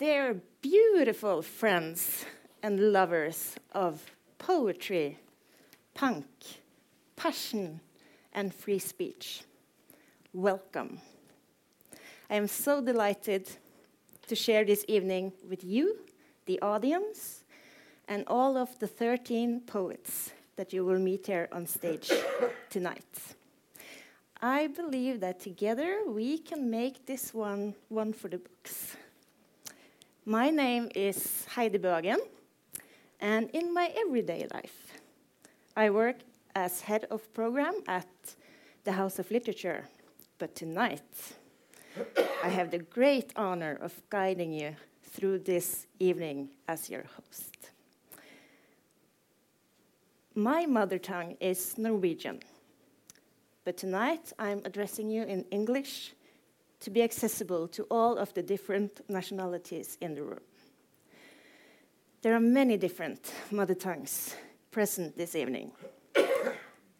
Dear beautiful friends and lovers of poetry, punk, passion, and free speech, welcome. I am so delighted to share this evening with you, the audience, and all of the 13 poets that you will meet here on stage tonight. I believe that together we can make this one one for the books. My name is Heidi Bøgen, and in my everyday life, I work as head of program at the House of Literature. But tonight, I have the great honor of guiding you through this evening as your host. My mother tongue is Norwegian, but tonight I'm addressing you in English to be accessible to all of the different nationalities in the room. There are many different mother tongues present this evening.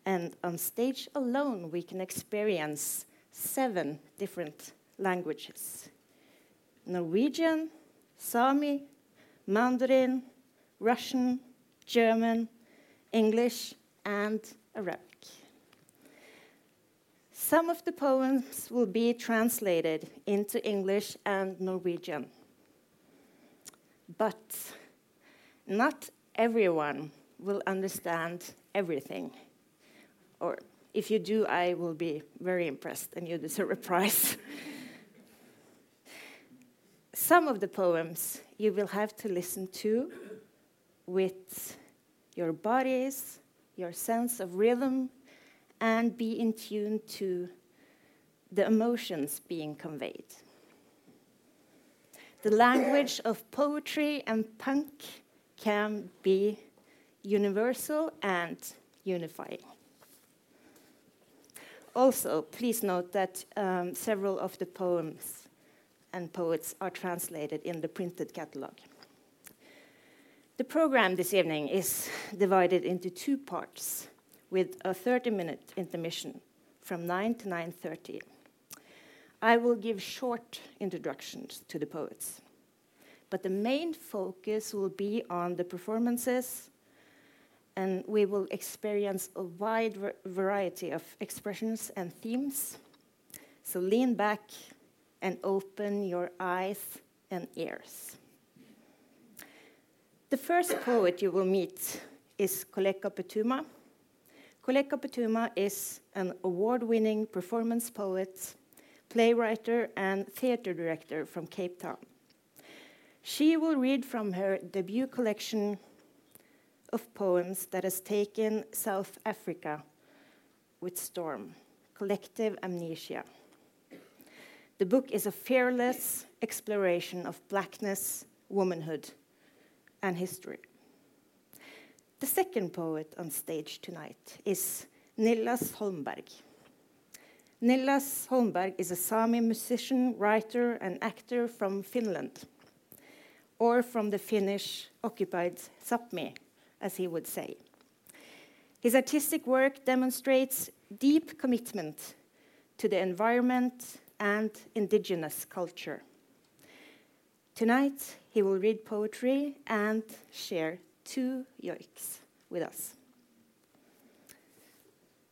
and on stage alone, we can experience seven different languages Norwegian, Sami, Mandarin, Russian, German, English, and Arabic. Some of the poems will be translated into English and Norwegian. But not everyone will understand everything. Or if you do, I will be very impressed and you deserve a prize. Some of the poems you will have to listen to with your bodies, your sense of rhythm, and be in tune to the emotions being conveyed. The language of poetry and punk can be universal and unifying. Also, please note that um, several of the poems and poets are translated in the printed catalogue. The program this evening is divided into two parts with a 30-minute intermission from 9 to 9.30. I will give short introductions to the poets, but the main focus will be on the performances, and we will experience a wide variety of expressions and themes. So lean back and open your eyes and ears. The first poet you will meet is Koleka Putuma. Koleka Putuma is an award-winning performance poet, playwright, and theater director from Cape Town. She will read from her debut collection of poems that has taken South Africa with storm, Collective Amnesia. The book is a fearless exploration of blackness, womanhood, and history. The second poet on stage tonight is Nillas Holmberg. Nillas Holmberg is a Sami musician, writer, and actor from Finland, or from the Finnish occupied Sapmi, as he would say. His artistic work demonstrates deep commitment to the environment and indigenous culture. Tonight, he will read poetry and share two yoiks with us.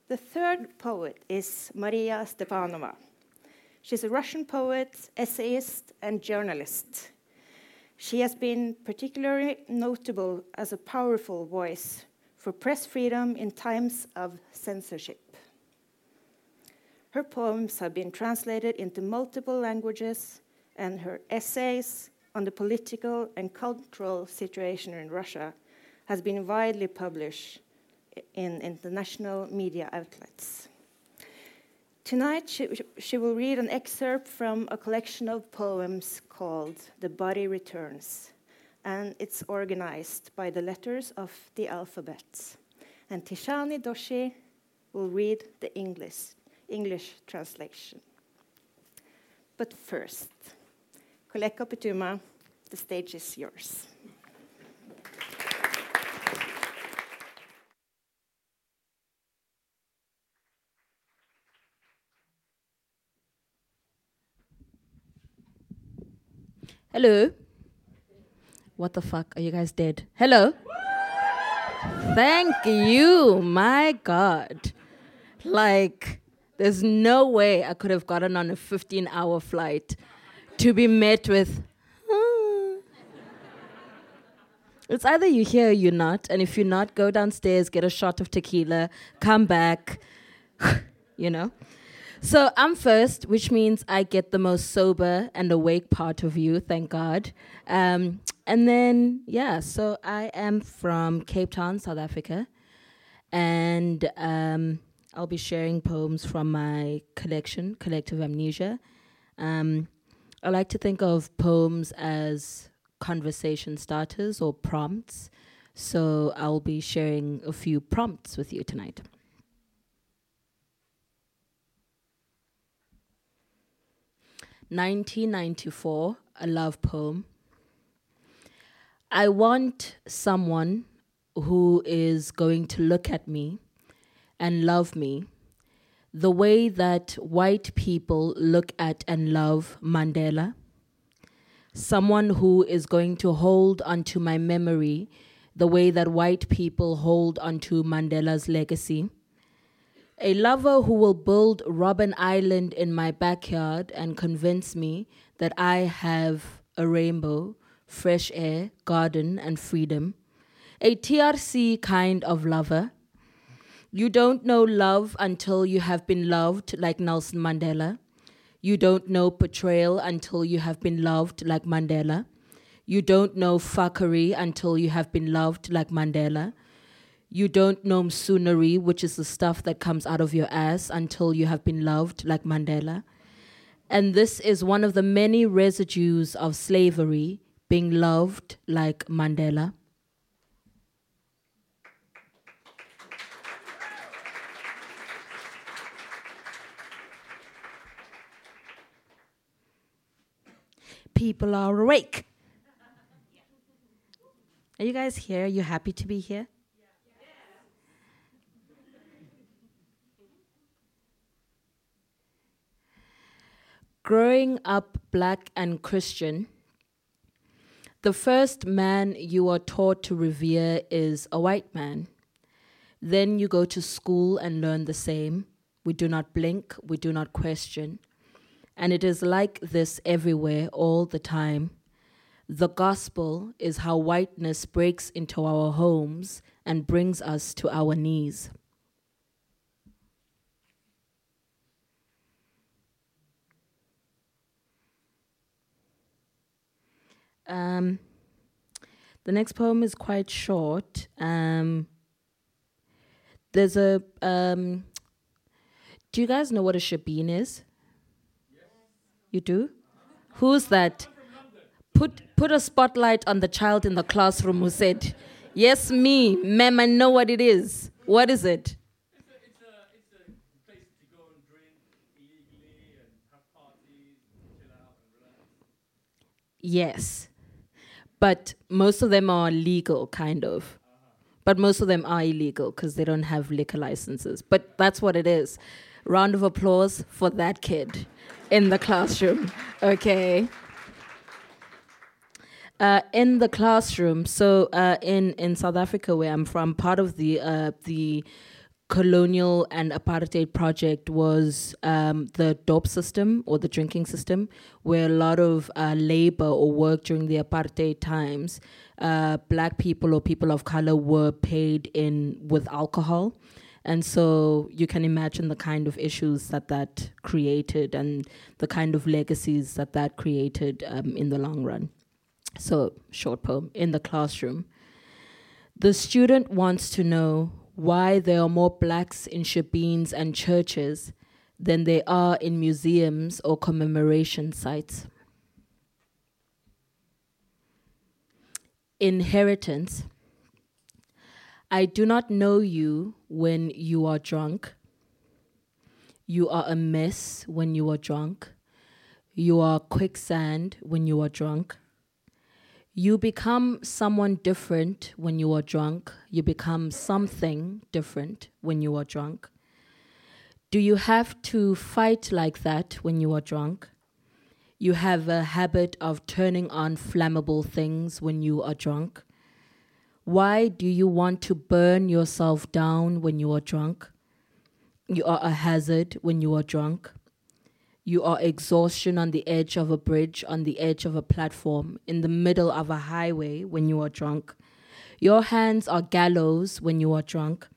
The third poet is Maria Stepanova. She's a Russian poet, essayist, and journalist. She has been particularly notable as a powerful voice for press freedom in times of censorship. Her poems have been translated into multiple languages, and her essays on the political and cultural situation in Russia has been widely published in international media outlets. Tonight, she, she, will read an excerpt from a collection of poems called The Body Returns, and it's organized by the letters of the alphabet. And Tishani Doshi will read the English, English translation. But first, Koleka Putuma, the stage is yours. Hello. What the fuck? Are you guys dead? Hello? Thank you. My God. Like, there's no way I could have gotten on a 15 hour flight to be met with. It's either you here or you're not. And if you're not, go downstairs, get a shot of tequila, come back, you know? So I'm first, which means I get the most sober and awake part of you, thank God. Um, and then, yeah, so I am from Cape Town, South Africa. And um, I'll be sharing poems from my collection, Collective Amnesia. Um, I like to think of poems as conversation starters or prompts. So I'll be sharing a few prompts with you tonight. 1994, a love poem. I want someone who is going to look at me and love me the way that white people look at and love Mandela. Someone who is going to hold onto my memory the way that white people hold onto Mandela's legacy a lover who will build Robben Island in my backyard and convince me that I have a rainbow, fresh air, garden, and freedom. A TRC kind of lover. You don't know love until you have been loved, like Nelson Mandela. You don't know betrayal until you have been loved, like Mandela. You don't know fuckery until you have been loved, like Mandela. You don't know msunari, which is the stuff that comes out of your ass until you have been loved, like Mandela. And this is one of the many residues of slavery, being loved like Mandela. People are awake. Are you guys here? Are you happy to be here? Growing up black and Christian, the first man you are taught to revere is a white man. Then you go to school and learn the same. We do not blink, we do not question. And it is like this everywhere, all the time. The gospel is how whiteness breaks into our homes and brings us to our knees. Um, the next poem is quite short. Um, there's a. Um, do you guys know what a shebeen is? Yes. You do? Who's that? Put put a spotlight on the child in the classroom who said, "Yes, me, ma'am. I know what it is. What is it?" Yes but most of them are legal, kind of. But most of them are illegal because they don't have liquor licenses. But that's what it is. Round of applause for that kid in the classroom. Okay. Uh, in the classroom, so uh, in in South Africa, where I'm from, part of the uh, the colonial and apartheid project was um, the dop system or the drinking system, where a lot of uh, labor or work during the apartheid times, uh, black people or people of color were paid in with alcohol. And so you can imagine the kind of issues that that created and the kind of legacies that that created um, in the long run. So, short poem in the classroom. The student wants to know why there are more blacks in shebeens and churches than there are in museums or commemoration sites. Inheritance. I do not know you when you are drunk. You are a mess when you are drunk. You are quicksand when you are drunk. You become someone different when you are drunk. You become something different when you are drunk. Do you have to fight like that when you are drunk? You have a habit of turning on flammable things when you are drunk. Why do you want to burn yourself down when you are drunk? You are a hazard when you are drunk. You are exhaustion on the edge of a bridge, on the edge of a platform, in the middle of a highway when you are drunk. Your hands are gallows when you are drunk.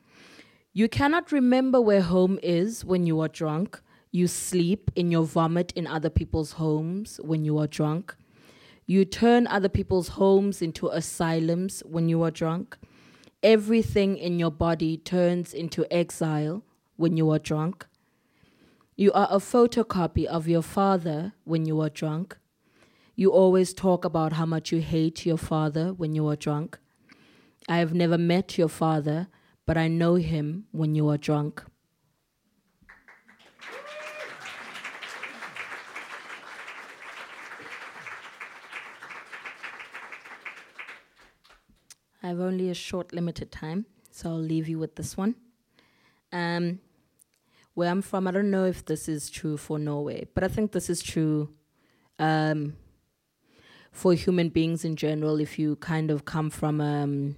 You cannot remember where home is when you are drunk. You sleep in your vomit in other people's homes when you are drunk. You turn other people's homes into asylums when you are drunk. Everything in your body turns into exile when you are drunk. You are a photocopy of your father when you are drunk. You always talk about how much you hate your father when you are drunk. I have never met your father, but I know him when you are drunk. I have only a short, limited time, so I'll leave you with this one. Um, where I'm from, I don't know if this is true for Norway, but I think this is true um, for human beings in general. If you kind of come from um,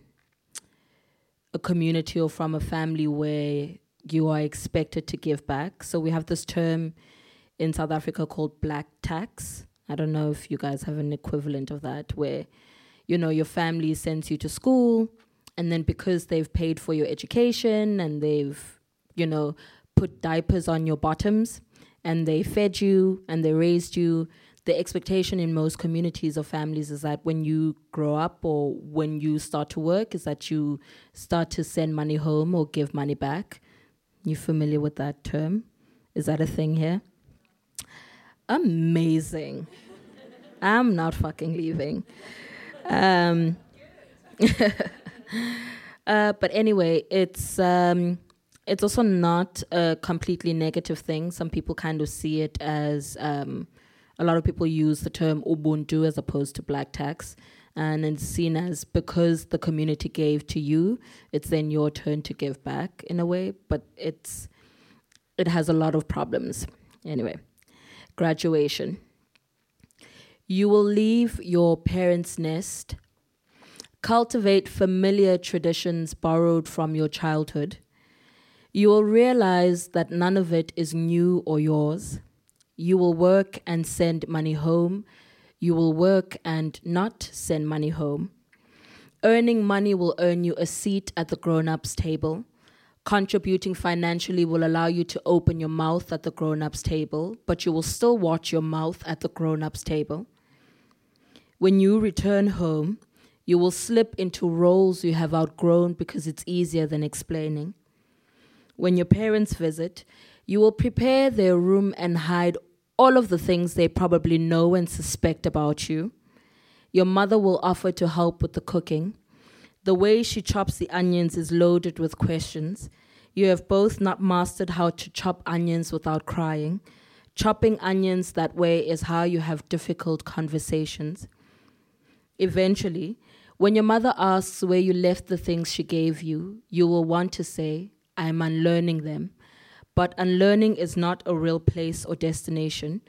a community or from a family where you are expected to give back. So we have this term in South Africa called black tax. I don't know if you guys have an equivalent of that, where you know your family sends you to school, and then because they've paid for your education and they've you know put diapers on your bottoms and they fed you and they raised you. The expectation in most communities or families is that when you grow up or when you start to work, is that you start to send money home or give money back. You familiar with that term? Is that a thing here? Amazing. I'm not fucking leaving. Um, uh, but anyway, it's um, it's also not a completely negative thing. Some people kind of see it as um, a lot of people use the term Ubuntu as opposed to black tax. And it's seen as because the community gave to you, it's then your turn to give back in a way. But it's it has a lot of problems. Anyway, graduation. You will leave your parents' nest, cultivate familiar traditions borrowed from your childhood you will realize that none of it is new or yours. You will work and send money home. You will work and not send money home. Earning money will earn you a seat at the grown ups table. Contributing financially will allow you to open your mouth at the grown ups table, but you will still watch your mouth at the grown ups table. When you return home, you will slip into roles you have outgrown because it's easier than explaining. When your parents visit, you will prepare their room and hide all of the things they probably know and suspect about you. Your mother will offer to help with the cooking. The way she chops the onions is loaded with questions. You have both not mastered how to chop onions without crying. Chopping onions that way is how you have difficult conversations. Eventually, when your mother asks where you left the things she gave you, you will want to say, I am unlearning them. But unlearning is not a real place or destination.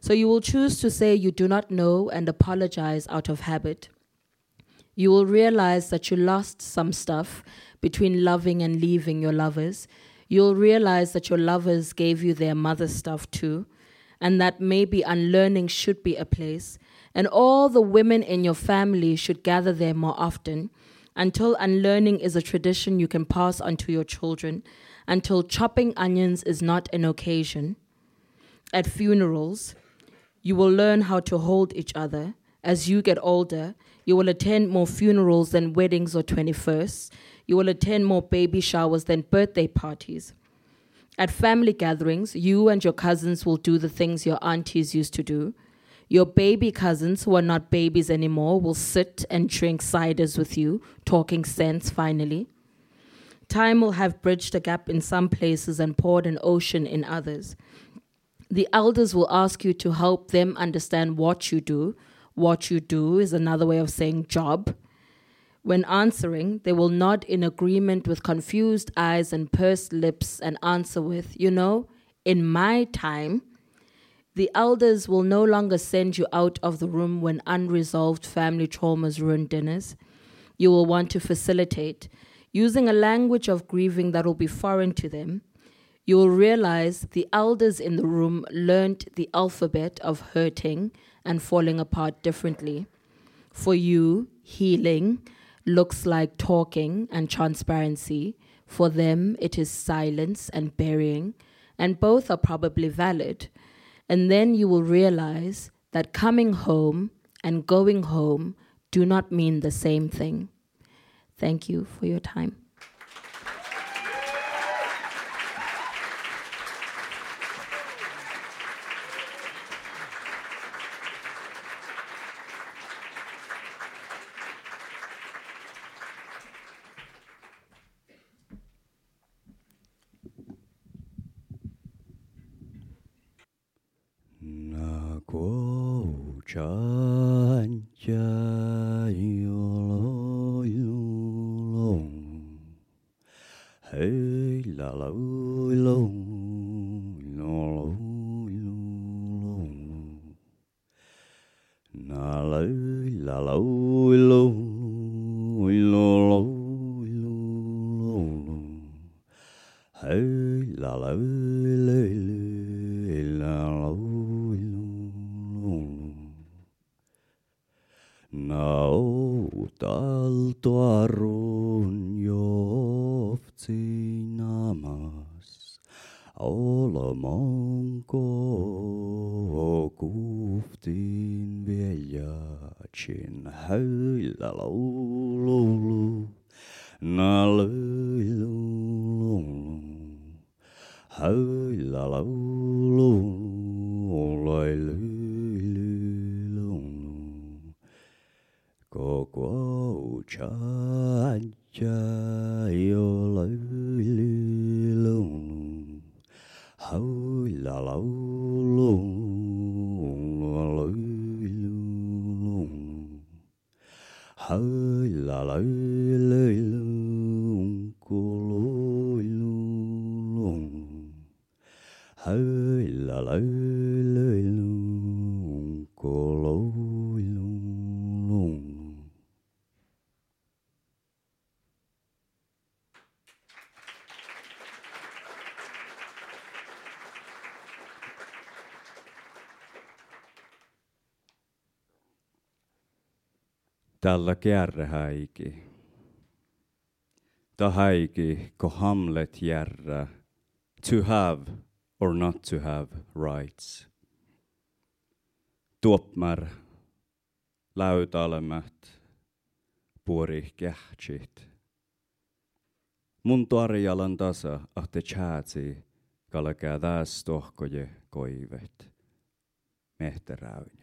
So you will choose to say you do not know and apologize out of habit. You will realize that you lost some stuff between loving and leaving your lovers. You'll realize that your lovers gave you their mother stuff too, and that maybe unlearning should be a place, and all the women in your family should gather there more often until unlearning is a tradition you can pass on to your children, until chopping onions is not an occasion. At funerals, you will learn how to hold each other. As you get older, you will attend more funerals than weddings or 21sts. You will attend more baby showers than birthday parties. At family gatherings, you and your cousins will do the things your aunties used to do. Your baby cousins, who are not babies anymore, will sit and drink ciders with you, talking sense finally. Time will have bridged a gap in some places and poured an ocean in others. The elders will ask you to help them understand what you do. What you do is another way of saying job. When answering, they will nod in agreement with confused eyes and pursed lips and answer with, you know, in my time, The elders will no longer send you out of the room when unresolved family traumas ruin dinners. You will want to facilitate using a language of grieving that will be foreign to them. You will realize the elders in the room learned the alphabet of hurting and falling apart differently. For you, healing looks like talking and transparency. For them, it is silence and burying, and both are probably valid. And then you will realize that coming home and going home do not mean the same thing. Thank you for your time. Tällä kärrhäiki. Tahaiki ko Hamlet järrä, to have or not to have rights. Tuopmar, läytalemat, puori kähtsit. Mun tarjalan tasa ahte chatsi, kalkää täs tohkoje koivet, mehteräynäi.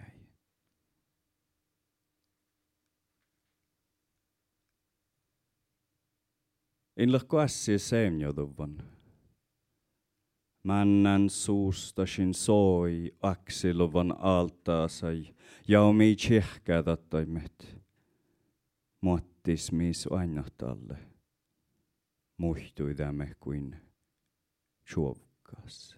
In lahkoassi seemjoduvan. Männän suusta sin soi aksiluvan altaasai ja omi tsihkädattoimet. Muottis mis ainohtalle. Muhtui tämme kuin suovkas.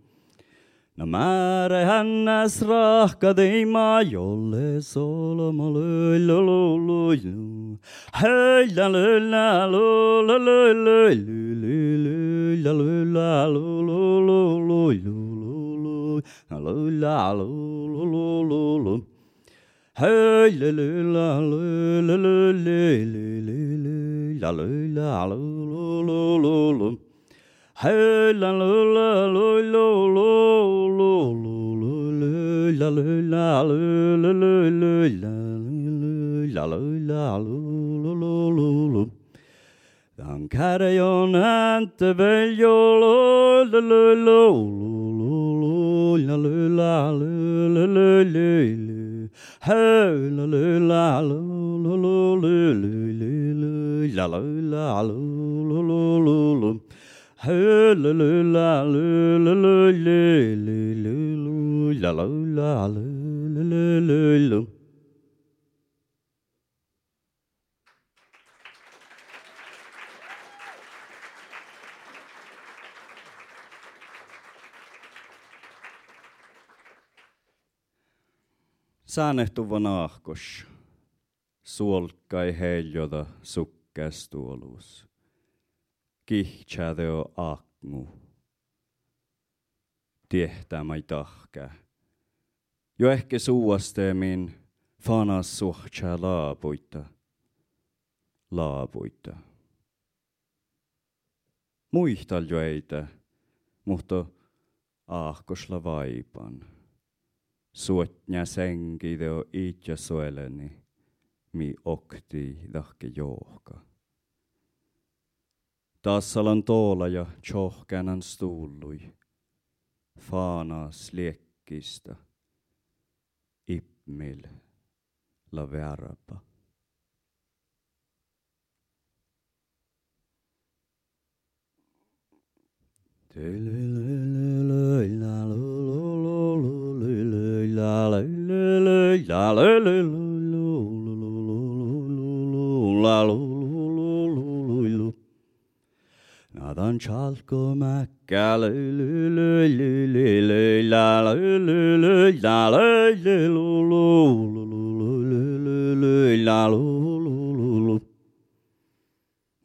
Mare hannas rah kadima jolle soloma lulululu Hey la lula lula lula lula lula lula lula lula Hey la lula lula lula lula lula lula lula löllä löllä löllä Heillä löllä löllä löllä löllä löllä Hey la la la la la la la la la la la la la la Dan la la la la la lululu Säänehtuva naahkos, suolkai heljota sukkästuoluus. Kihtsädeo akmu. Tiehtämai tahkä. Jo ehkä suuasteemin fanas suhtsa laapuita. Laapuita. Muihtal jo eitä, mutta ahkosla vaipan suotня sängideo itja soeleni, mi okti dahke johka. Tassalan toola ja tjohkänan stuullui, faanas liekkistä, ippmil la värpa. Nadan çal komak galü lü lü lü lü lü la lü lü lü la lü lü lu lu lu lu lü lü lü la lu lu lu lu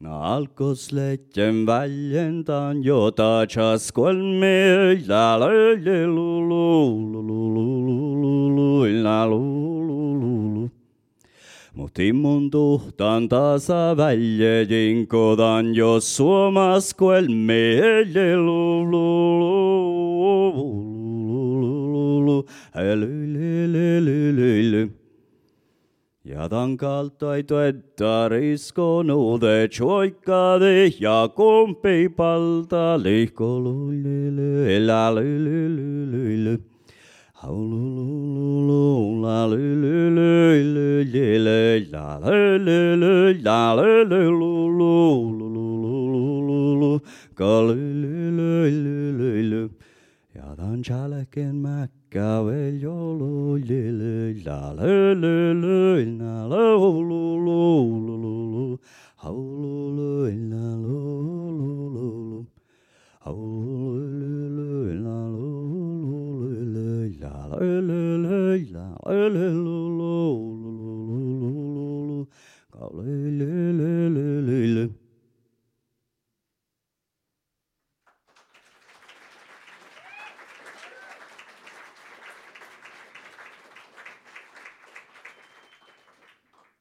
Nalkos letten väljentan jota chaskol me la lü lü lu lu lu lu lu lu la lu Mut immunduhtan tasa välje jinkodan, jos suomas kuel meille ja tan kaltaitoetta riskonuude choikkade ja kumpi palta lihko lulle elä lylylylyle. Haulululu la lylylylyle la lylyly la lylylulu kalylylylyle. Ja tan chalken mäkkä vel jolu lily la lylily la lululu haululu la lululu haululu la lululu la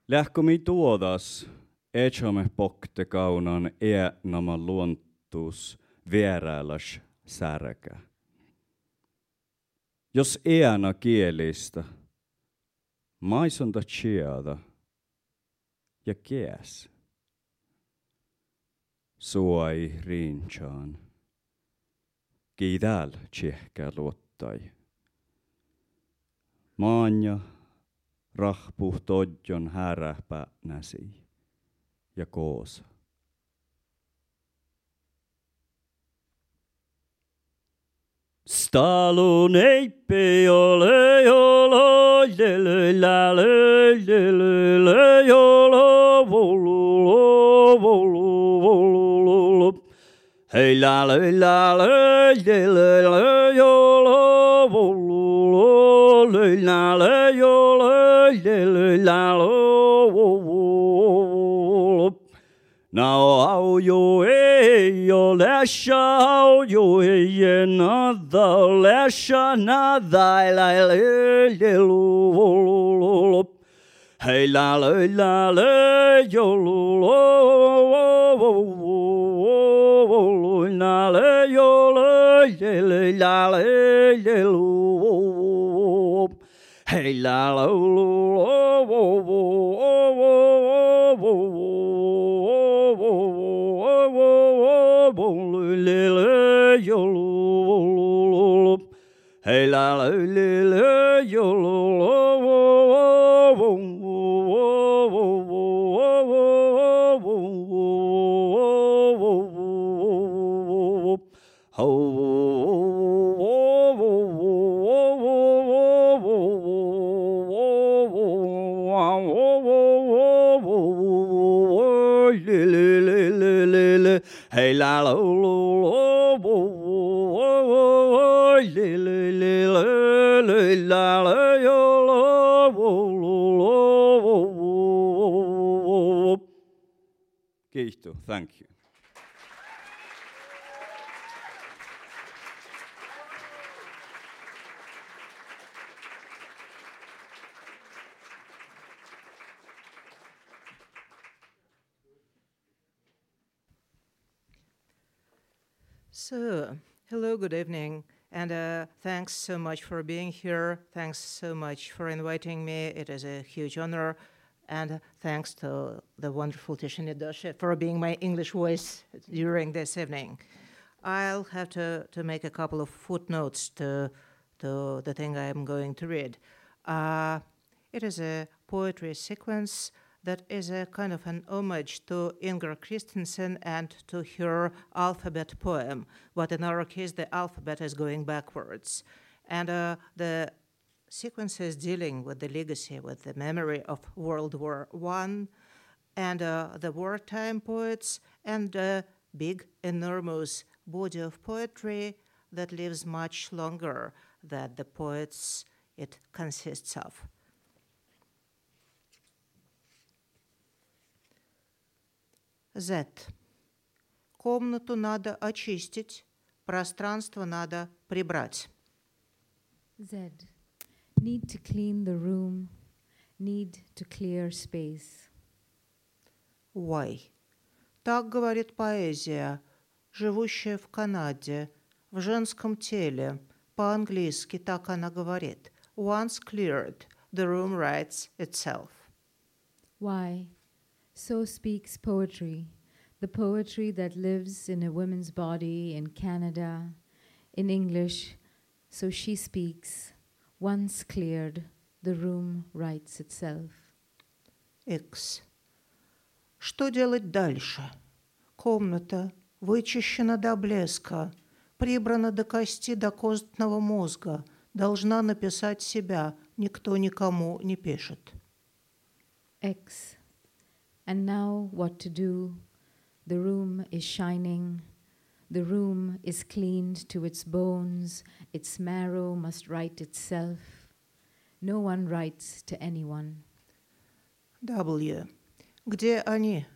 Lähkö mi tuodas, etsomme pokte kaunan e naman luontuus vierailas särkä. Jos äänä kielistä, maisonta chiada ja kies. Suai rinchaan. Kiidäl tsehkä luottai. Maanja rahpu todjon häräpä näsi ja koosa. Stalo nei pe o le o le le la le le le le o lo vo lo lo hey la le la le le le le o lo vo le la le o le le la lo Now you e yo lesha you e nada lesha nada la la Hey la la la la yo la la yo la la la Hey la la la Hey, la la la la la la la. Thank you. So, hello, good evening, and uh, thanks so much for being here. Thanks so much for inviting me. It is a huge honor, and thanks to the wonderful Tishani Doshi for being my English voice during this evening. I'll have to, to make a couple of footnotes to, to the thing I'm going to read. Uh, it is a poetry sequence that is a kind of an homage to Inger Christensen and to her alphabet poem, but in our case, the alphabet is going backwards. And uh, the sequence is dealing with the legacy, with the memory of World War I and uh, the wartime poets and the big, enormous body of poetry that lives much longer than the poets it consists of. Z. Комнату надо очистить, пространство надо прибрать. Z. Need to clean the room, need to clear space. Y. Так говорит поэзия, живущая в Канаде, в женском теле. По-английски так она говорит. Once cleared, the room writes itself. Why? So speaks poetry, the poetry that lives in a woman's body in Canada, in English. So she speaks. Once cleared, the room writes itself. X. Что делать дальше? Комната вычищена до блеска, прибрана до кости до костного мозга, должна написать себя, никто никому не пишет. X. And now what to do? The room is shining. The room is cleaned to its bones. Its marrow must write itself. No one writes to anyone. W. Где они?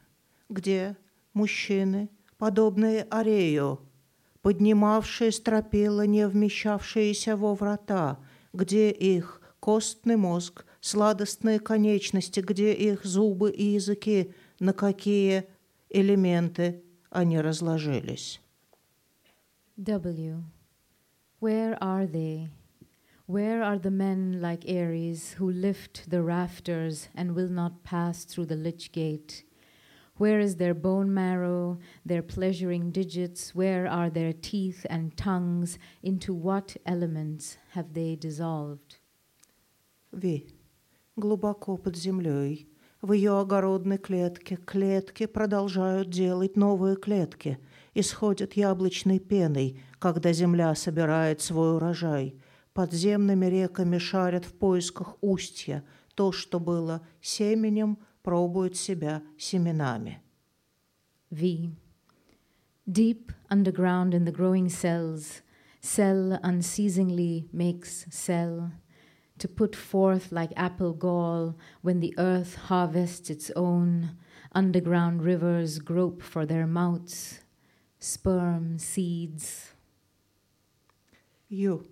Где мужчины, подобные Арею, поднимавшие стропила, не вмещавшиеся во врата? Где их костный мозг, сладостные конечности, где их зубы и языки, на какие элементы они разложились? W. Where are they? Where are the men like Ares who lift the rafters and will not pass through the lich gate? Where is their bone marrow, their pleasuring digits? Where are their teeth and tongues? Into what elements have they dissolved? Ви. Глубоко под землей, в ее огородной клетке, клетки продолжают делать новые клетки. Исходят яблочной пеной, когда земля собирает свой урожай. Подземными реками шарят в поисках устья. То, что было семенем, пробует себя семенами. V. Deep underground in the growing cells, cell unceasingly makes cell. To put forth like apple gall when the earth harvests its own, underground rivers grope for their mouths, sperm seeds. Ю.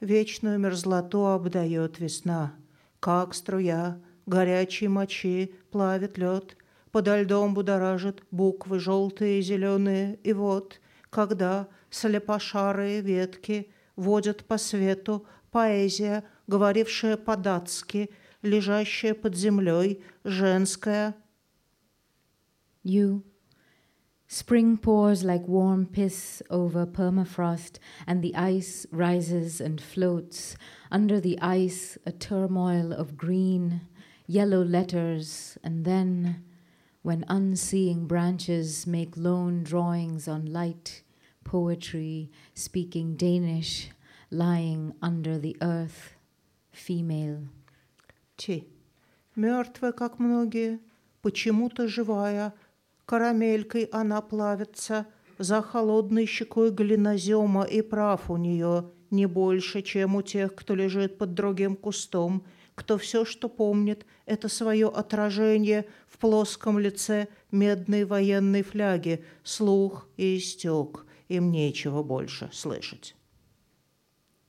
Вечную мерзлоту обдает весна, как струя горячей мочи плавит лед, подо льдом будоражит буквы желтые и зеленые, и вот, когда слепошарые ветки водят по свету, поэзия, говорившая по-датски, лежащая под землей, женская, You. Spring pours like warm piss over permafrost, and the ice rises and floats. Under the ice, a turmoil of green, yellow letters, and then, when unseeing branches make lone drawings on light, poetry, speaking Danish, lying under the earth, female. Ти, мертвая, как многие, почему-то живая, карамелькой она плавится, за холодной щекой глинозема и прав у нее не больше, чем у тех, кто лежит под другим кустом, кто все, что помнит, это свое отражение в плоском лице медной военной фляги, слух и истек, им нечего больше слышать.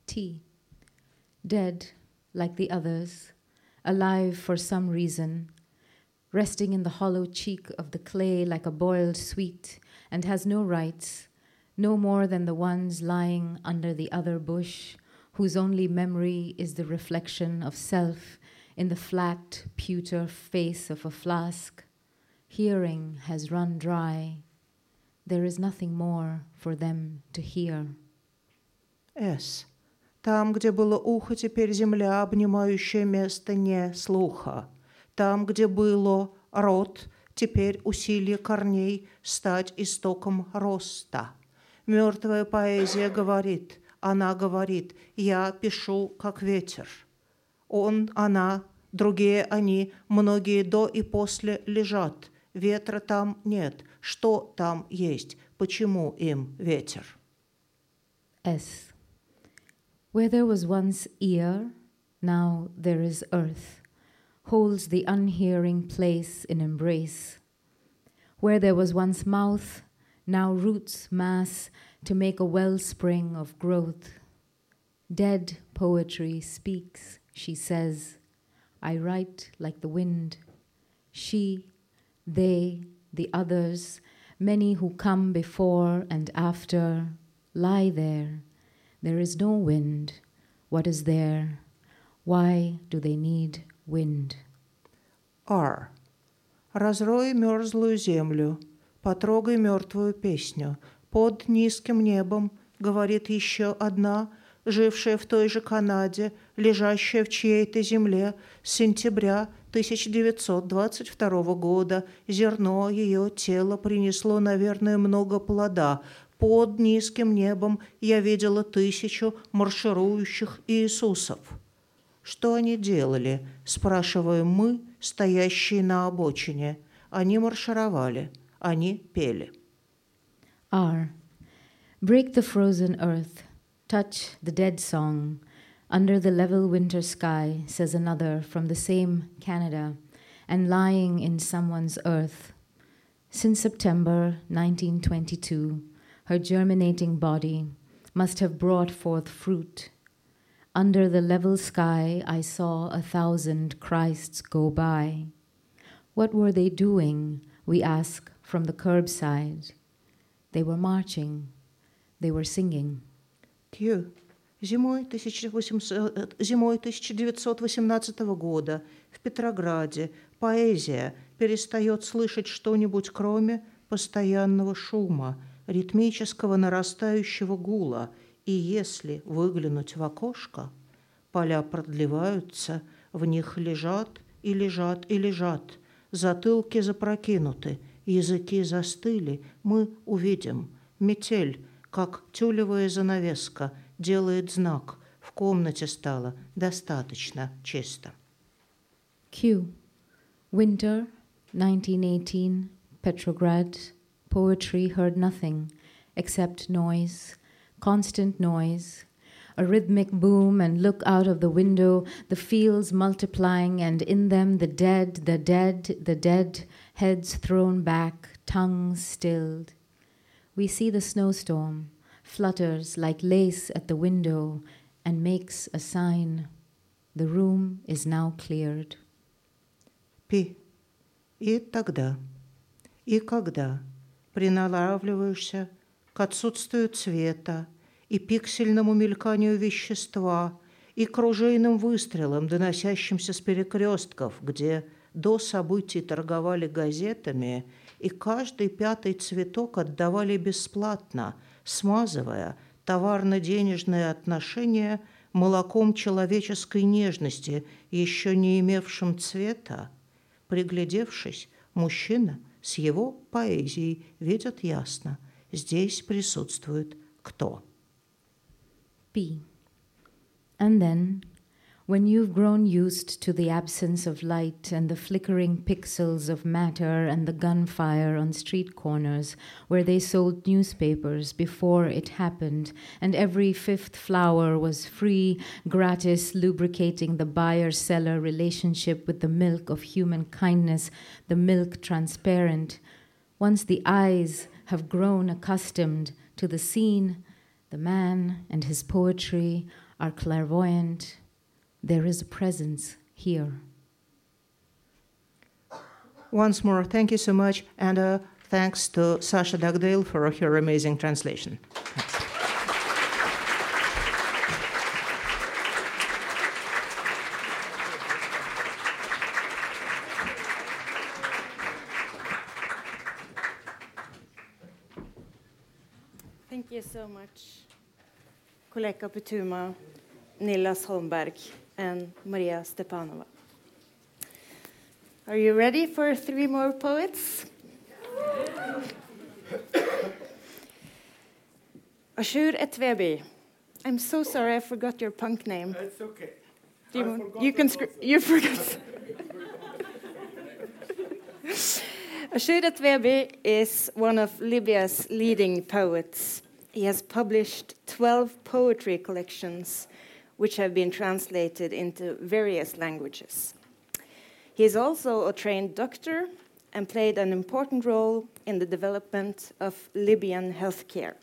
T. Dead, like the others, alive for some reason, resting in the hollow cheek of the clay like a boiled sweet, and has no rights, no more than the ones lying under the other bush, whose only memory is the reflection of self in the flat, pewter face of a flask. Hearing has run dry. There is nothing more for them to hear. С. Там, где было ухо, теперь земля, обнимающая место не слуха. Там, где было рот, теперь усилие корней стать истоком роста. Мертвая поэзия говорит, она говорит, я пишу, как ветер. Он, она, другие они, многие до и после лежат. Ветра там нет. Что там есть? Почему им ветер? S. Where there was once ear, now there is earth, holds the unhearing place in embrace. Where there was once mouth, now roots mass to make a wellspring of growth. Dead poetry speaks, she says. I write like the wind. She, they, the others, many who come before and after, lie there. There is no wind. What is there? Why do they need wind? R. Разрой мерзлую землю, потрогай мертвую песню. Под низким небом, говорит еще одна, жившая в той же Канаде, лежащая в чьей-то земле с сентября 1922 года. Зерно ее тела принесло, наверное, много плода. Под низким небом я видела тысячу марширующих Иисусов. Что они делали, спрашиваем мы, стоящие на обочине. Они маршировали, они пели. R. Break the frozen earth, touch the dead song. Under the level winter sky, says another from the same Canada, and lying in someone's earth. Since September 1922, her germinating body must have brought forth fruit. Under the level sky, I saw a thousand Christs go by. What were they doing? We ask from the curbside. They were marching, they were singing. Q. Зимой, 1800, зимой 1918 года в Петрограде поэзия перестает слышать что-нибудь, кроме постоянного шума, ритмического нарастающего гула, и если выглянуть в окошко, поля продлеваются, в них лежат и лежат и лежат, затылки запрокинуты, языки застыли, мы увидим метель, как тюлевая занавеска, делает знак. В комнате стало достаточно чисто. Q. Winter, 1918, Petrograd. Poetry heard nothing except noise, constant noise, a rhythmic boom, and look out of the window, the fields multiplying, and in them the dead, the dead, the dead, heads thrown back, tongues stilled. We see the snowstorm, flutters like lace at the window, and makes a sign. The room is now cleared. Пи. И тогда, и когда приналавливаешься к отсутствию цвета и пиксельному мельканию вещества и к ружейным выстрелам, доносящимся с перекрестков, где до событий торговали газетами и каждый пятый цветок отдавали бесплатно, смазывая товарно-денежные отношения молоком человеческой нежности, еще не имевшим цвета. Приглядевшись, мужчина с его поэзией видит ясно, здесь присутствует кто. B. And then, when you've grown used to the absence of light and the flickering pixels of matter and the gunfire on street corners where they sold newspapers before it happened, and every fifth flower was free, gratis, lubricating the buyer seller relationship with the milk of human kindness, the milk transparent, once the eyes have grown accustomed to the scene, the man and his poetry are clairvoyant. There is a presence here. Once more, thank you so much, and uh, thanks to Sasha Dugdale for her amazing translation. Thank you so much, Koleka Putuma, Niillas Holmberg, and Maria Stepanova. Are you ready for three more poets? Ashur Etwebi. I'm so sorry I forgot your punk name. It's okay. Do you, you can you forgot. Ashur Etwebi is one of Libya's leading poets. He has published 12 poetry collections, which have been translated into various languages. He is also a trained doctor and played an important role in the development of Libyan healthcare.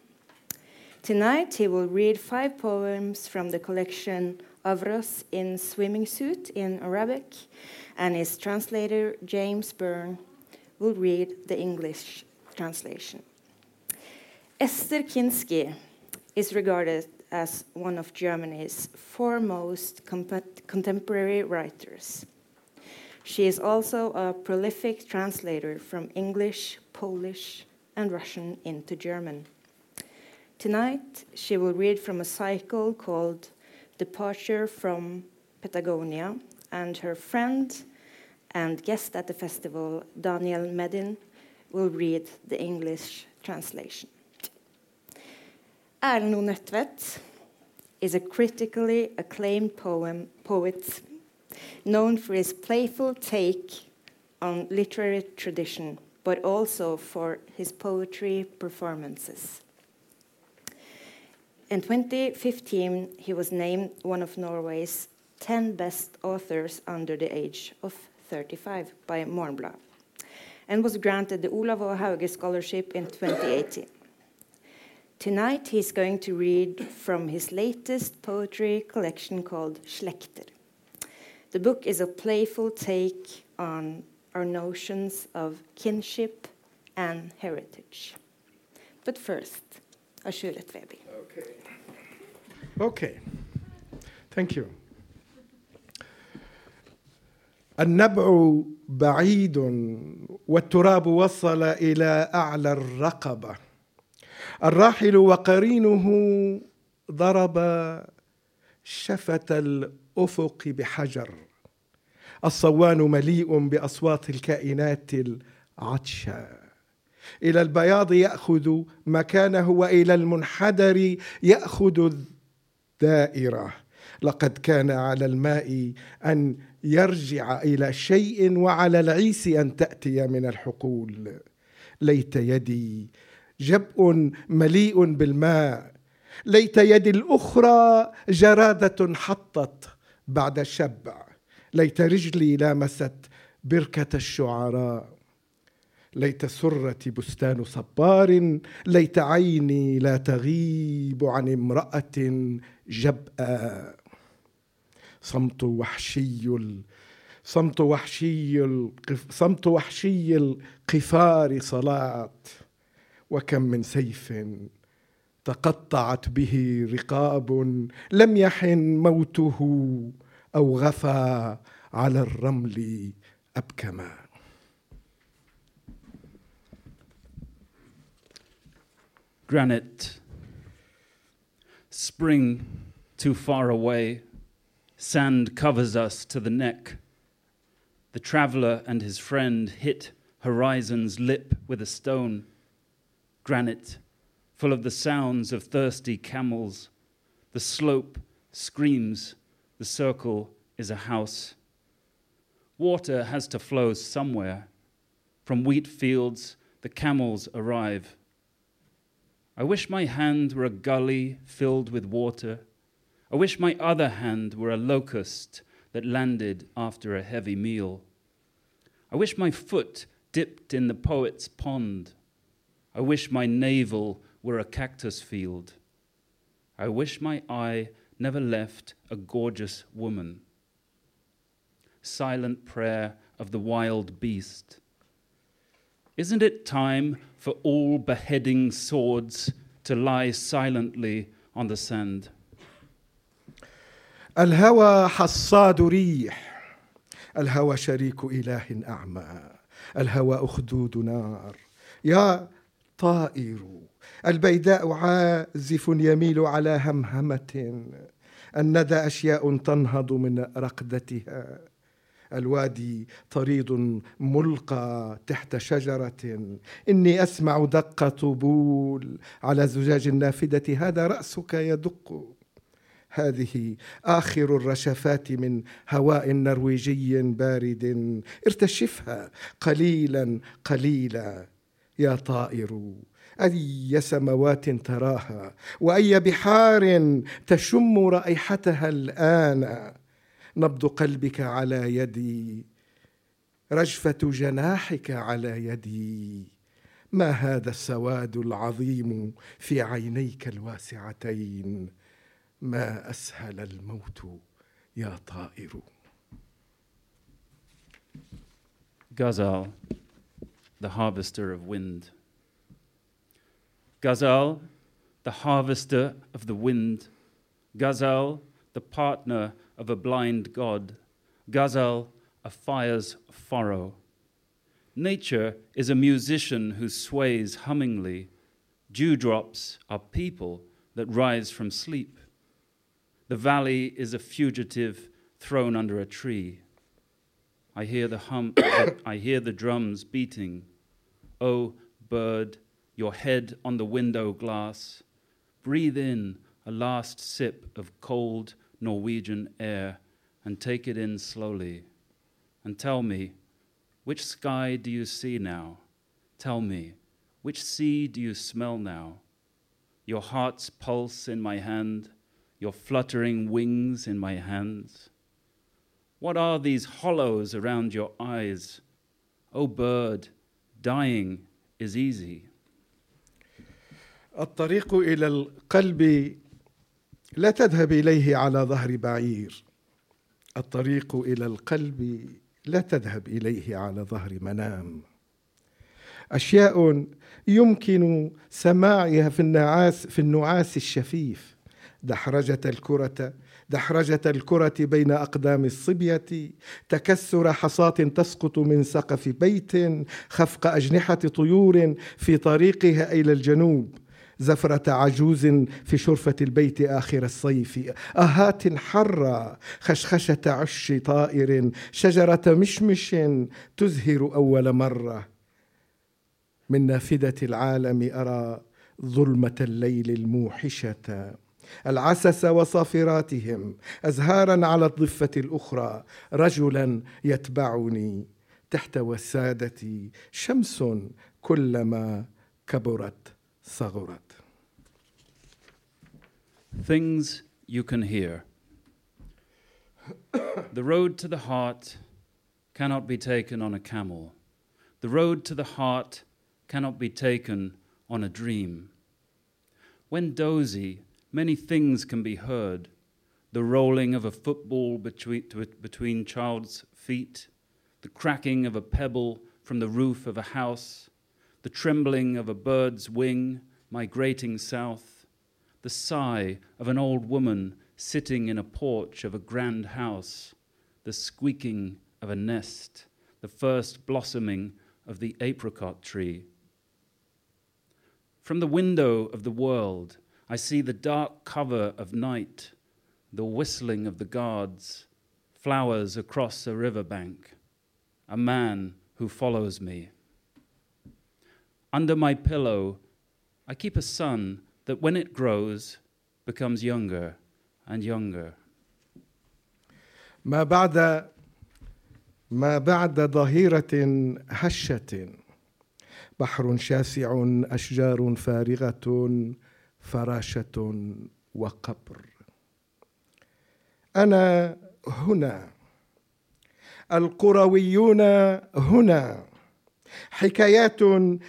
Tonight, he will read five poems from the collection Avros in Swimming Suit in Arabic, and his translator, James Byrne, will read the English translation. Esther Kinsky is regarded as one of Germany's foremost contemporary writers. She is also a prolific translator from English, Polish, and Russian into German. Tonight, she will read from a cycle called Departure from Patagonia, and her friend and guest at the festival, Daniel Medin, will read the English translation. Erlend O. Nødtvedt is a critically acclaimed poem, poet known for his playful take on literary tradition, but also for his poetry performances. In 2015, he was named one of Norway's 10 best authors under the age of 35 by Morgenbladet and was granted the Olav. Hauge Scholarship in 2018. Tonight he's going to read from his latest poetry collection called *Slekter*. The book is a playful take on our notions of kinship and heritage. But first, Ashur Etwebi. Okay. Okay. Thank you. النبع بعيد والتراب وصل إلى أعلى الرقبة الراحل وقرينه ضرب شفة الأفق بحجر. الصوان مليء بأصوات الكائنات العطشة. إلى البياض يأخذ مكانه وإلى المنحدر يأخذ الدائرة. لقد كان على الماء أن يرجع إلى شيء وعلى العيس أن تأتي من الحقول. ليت يدي جبء مليء بالماء ليت يدي الأخرى جرادة حطت بعد الشبع ليت رجلي لامست بركة الشعراء ليت سرتي بستان صبار ليت عيني لا تغيب عن امرأة جبأة صمت وحشي. صمت وحشي. صمت وحشي القفار صلاة وكم من سيف تقطعت به رقاب لم يحن موته أو غفى على الرمل ابكما Granite. Spring too far away. Sand covers us to the neck. The traveler and his friend hit horizon's lip with a stone. Granite, full of the sounds of thirsty camels. The slope screams. The circle is a house. Water has to flow somewhere. From wheat fields, the camels arrive. I wish my hand were a gully filled with water. I wish my other hand were a locust that landed after a heavy meal. I wish my foot dipped in the poet's pond. I wish my navel were a cactus field. I wish my eye never left a gorgeous woman. Silent prayer of the wild beast. Isn't it time for all beheading swords to lie silently on the sand? الهوى حصاد ريح الهوى شريك اله اعمى الهوى اخدود نار يا طائر البيداء عازف يميل على همهمة. الندى أشياء تنهض من رقدتها. الوادي طريد ملقى تحت شجرة. إني أسمع دق طبول على زجاج النافذة. هذا رأسك يدق. هذه آخر الرشفات من هواء نرويجي بارد. ارتشفها قليلا قليلا. يا طائر أي سموات تراها؟ وأي بحار تشم رائحتها الآن؟ نبض قلبك على يدي رجفة جناحك على يدي. ما هذا السواد العظيم في عينيك الواسعتين؟ ما أسهل الموت يا طائر؟ Ghazal, the harvester of wind. Ghazal, the harvester of the wind. Ghazal, the partner of a blind god. Ghazal, a fire's furrow. Nature is a musician who sways hummingly. Dewdrops are people that rise from sleep. The valley is a fugitive thrown under a tree. I hear the hum I hear the drums beating. Oh bird, your head on the window glass. Breathe in a last sip of cold Norwegian air and take it in slowly. And tell me, which sky do you see now? Tell me, which sea do you smell now? Your heart's pulse in my hand, your fluttering wings in my hands. What are these hollows around your eyes? O oh bird, dying is easy. الطريق إلى القلب لا تذهب إليه على ظهر بعير. الطريق إلى القلب لا تذهب إليه على ظهر منام. أشياء يمكن سماعها في النعاس في النعاس الشفيف. دحرجة الكرة دحرجة الكرة بين أقدام الصبية تكسر حصاة تسقط من سقف بيت خفق أجنحة طيور في طريقها إلى الجنوب. زفرة عجوز في شرفة البيت آخر الصيف. أهات حرة خشخشة عش طائر. شجرة مشمش تزهر أول مرة. من نافذة العالم أرى ظلمة الليل الموحشة. العسس وصافراتهم أزهارا على الضفة الأخرى رجلا يتبعني تحت وسادتي شمس كلما كبرت صغرت Things you can hear. the road to the heart cannot be taken on a camel. The road to the heart cannot be taken on a dream. When dozy, many things can be heard the rolling of a football between, between child's feet, the cracking of a pebble from the roof of a house, the trembling of a bird's wing migrating south, the sigh of an old woman sitting in a porch of a grand house, the squeaking of a nest, the first blossoming of the apricot tree. From the window of the world, I see the dark cover of night, the whistling of the guards, flowers across a riverbank, a man who follows me. Under my pillow, I keep a son that when it grows becomes younger and younger. ما بعد ما بعد ظهيرة هشة بحر شاسع أشجار فارغة فراشة وقبر. أنا هنا. القرويون هنا. حكايات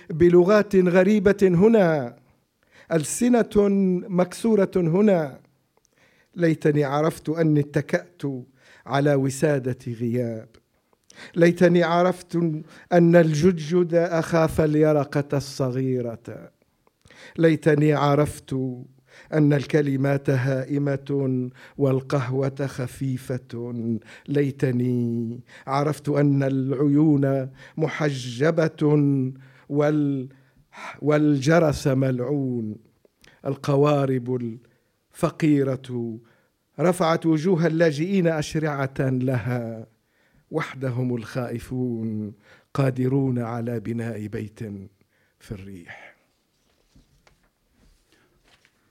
بلغات غريبة هنا. ألسنة مكسورة هنا. ليتني عرفت أني اتكأت على وسادة غياب. ليتني عرفت أن الجدجد أخاف اليرقة الصغيرة. ليتني عرفت أن الكلمات هائمة والقهوة خفيفة. ليتني عرفت أن العيون محجبة وال والجرس ملعون. القوارب الفقيرة رفعت وجوه اللاجئين أشرعة لها. وحدهم الخائفون قادرون على بناء بيت في الريح.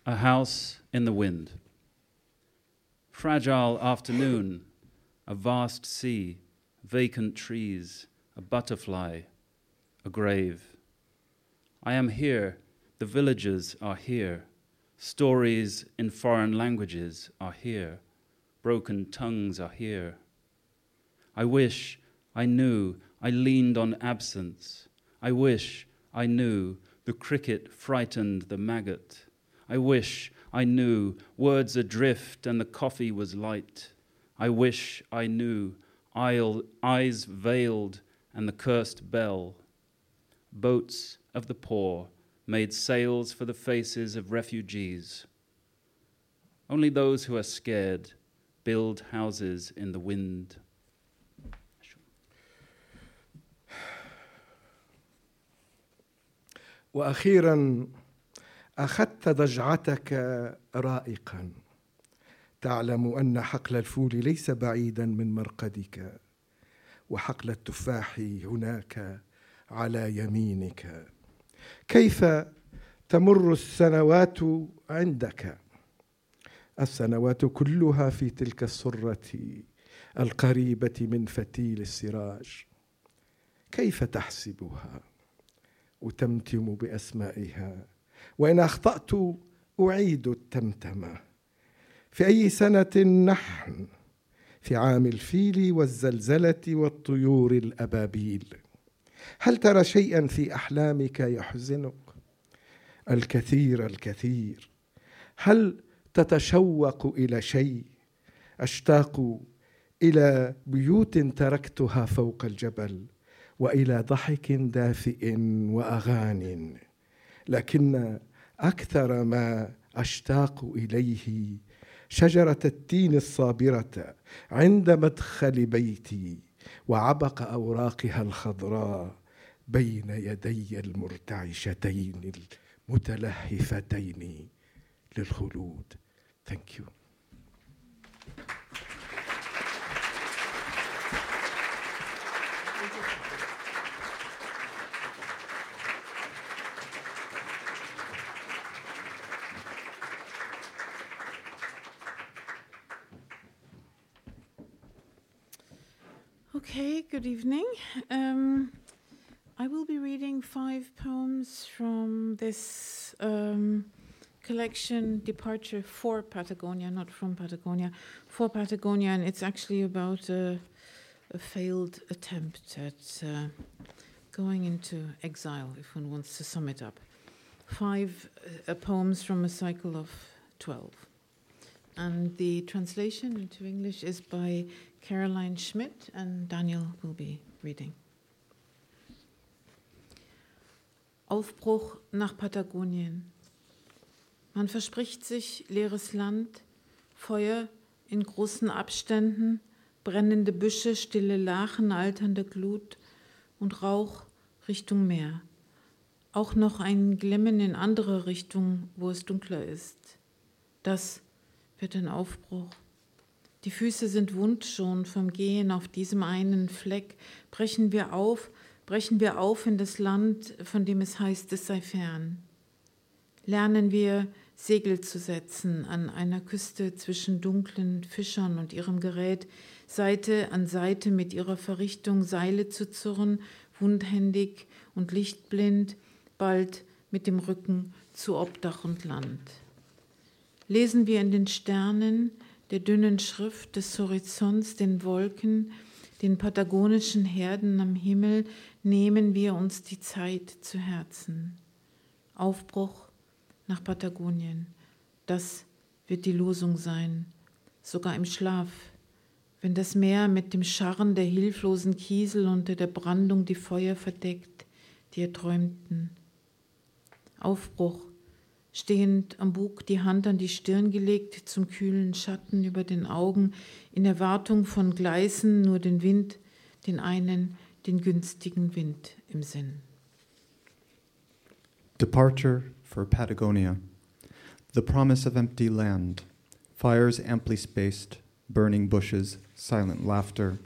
A house in the wind. Fragile afternoon, a vast sea, vacant trees, a butterfly, a grave. I am here, the villagers are here, stories in foreign languages are here, broken tongues are here. I wish I knew I leaned on absence. I wish I knew the cricket frightened the maggot. I wish I knew words adrift and the coffee was light. I wish I knew aisle, eyes veiled and the cursed bell. Boats of the poor made sails for the faces of refugees. Only those who are scared build houses in the wind. واخيرا أخذت ضجعتك رائقا. تعلم أن حقل الفول ليس بعيدا من مرقدك وحقل التفاح هناك على يمينك. كيف تمر السنوات عندك؟ السنوات كلها في تلك السره القريبة من فتيل السراج. كيف تحسبها؟ أتمتم بأسمائها. وإن أخطأت أعيد التمتمة في أي سنة نحن؟ في عام الفيل والزلزلة والطيور الأبابيل. هل ترى شيئا في أحلامك يحزنك؟ الكثير الكثير. هل تتشوق إلى شيء؟ أشتاق إلى بيوت تركتها فوق الجبل وإلى ضحك دافئ واغان. لكن أكثر ما أشتاق إليه شجرة التين الصابرة عند مدخل بيتي وعبق أوراقها الخضراء بين يدي المرتعشتين المتلهفتين للخلود. ثانك يو good evening. Um, I will be reading five poems from this um, collection, Departure for Patagonia, not from Patagonia, for Patagonia, and it's actually about a, a failed attempt at uh, going into exile, if one wants to sum it up. Five uh, poems from a cycle of 12. And the translation into English is by Caroline Schmidt, and Daniel will be reading. Aufbruch nach Patagonien. Man verspricht sich leeres Land, Feuer in großen Abständen, brennende Büsche, stille Lachen, alternde Glut und Rauch Richtung Meer. auch noch ein Glimmen in andere Richtung, wo es dunkler ist. Das wird ein Aufbruch. Die Füße sind wund schon vom Gehen auf diesem einen Fleck. Brechen wir auf, brechen wir auf in das Land, von dem es heißt, es sei fern. Lernen wir Segel zu setzen an einer Küste zwischen dunklen Fischern und ihrem Gerät, Seite an Seite mit ihrer Verrichtung Seile zu zurren, wundhändig und lichtblind, bald mit dem Rücken zu Obdach und Land. Lesen wir in den Sternen, der dünnen Schrift des Horizonts, den Wolken, den patagonischen Herden am Himmel, nehmen wir uns die Zeit zu Herzen. Aufbruch nach Patagonien, das wird die Losung sein, sogar im Schlaf, wenn das Meer mit dem Scharren der hilflosen Kiesel unter der Brandung die Feuer verdeckt, die erträumten. Aufbruch, stehend am Bug, die Hand an die Stirn gelegt, zum kühlen Schatten über den Augen, in Erwartung von Gleisen nur den Wind, den einen, den günstigen Wind im Sinn. Departure for Patagonia. The promise of empty land, fires amply spaced, burning bushes, silent laughter,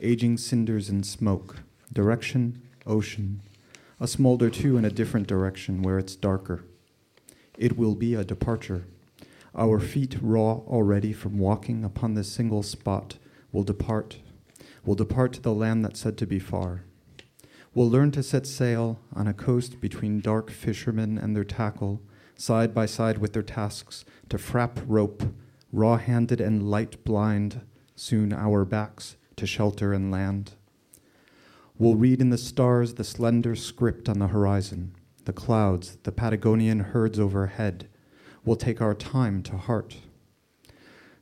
aging cinders and smoke, direction, ocean, a smolder too in a different direction where it's darker. It will be a departure. Our feet, raw already from walking upon this single spot, will depart, will depart to the land that's said to be far. We'll learn to set sail on a coast between dark fishermen and their tackle, side by side with their tasks, to frap rope, raw handed and light blind, soon our backs to shelter and land. We'll read in the stars the slender script on the horizon, the clouds, the Patagonian herds overhead. We'll take our time to heart.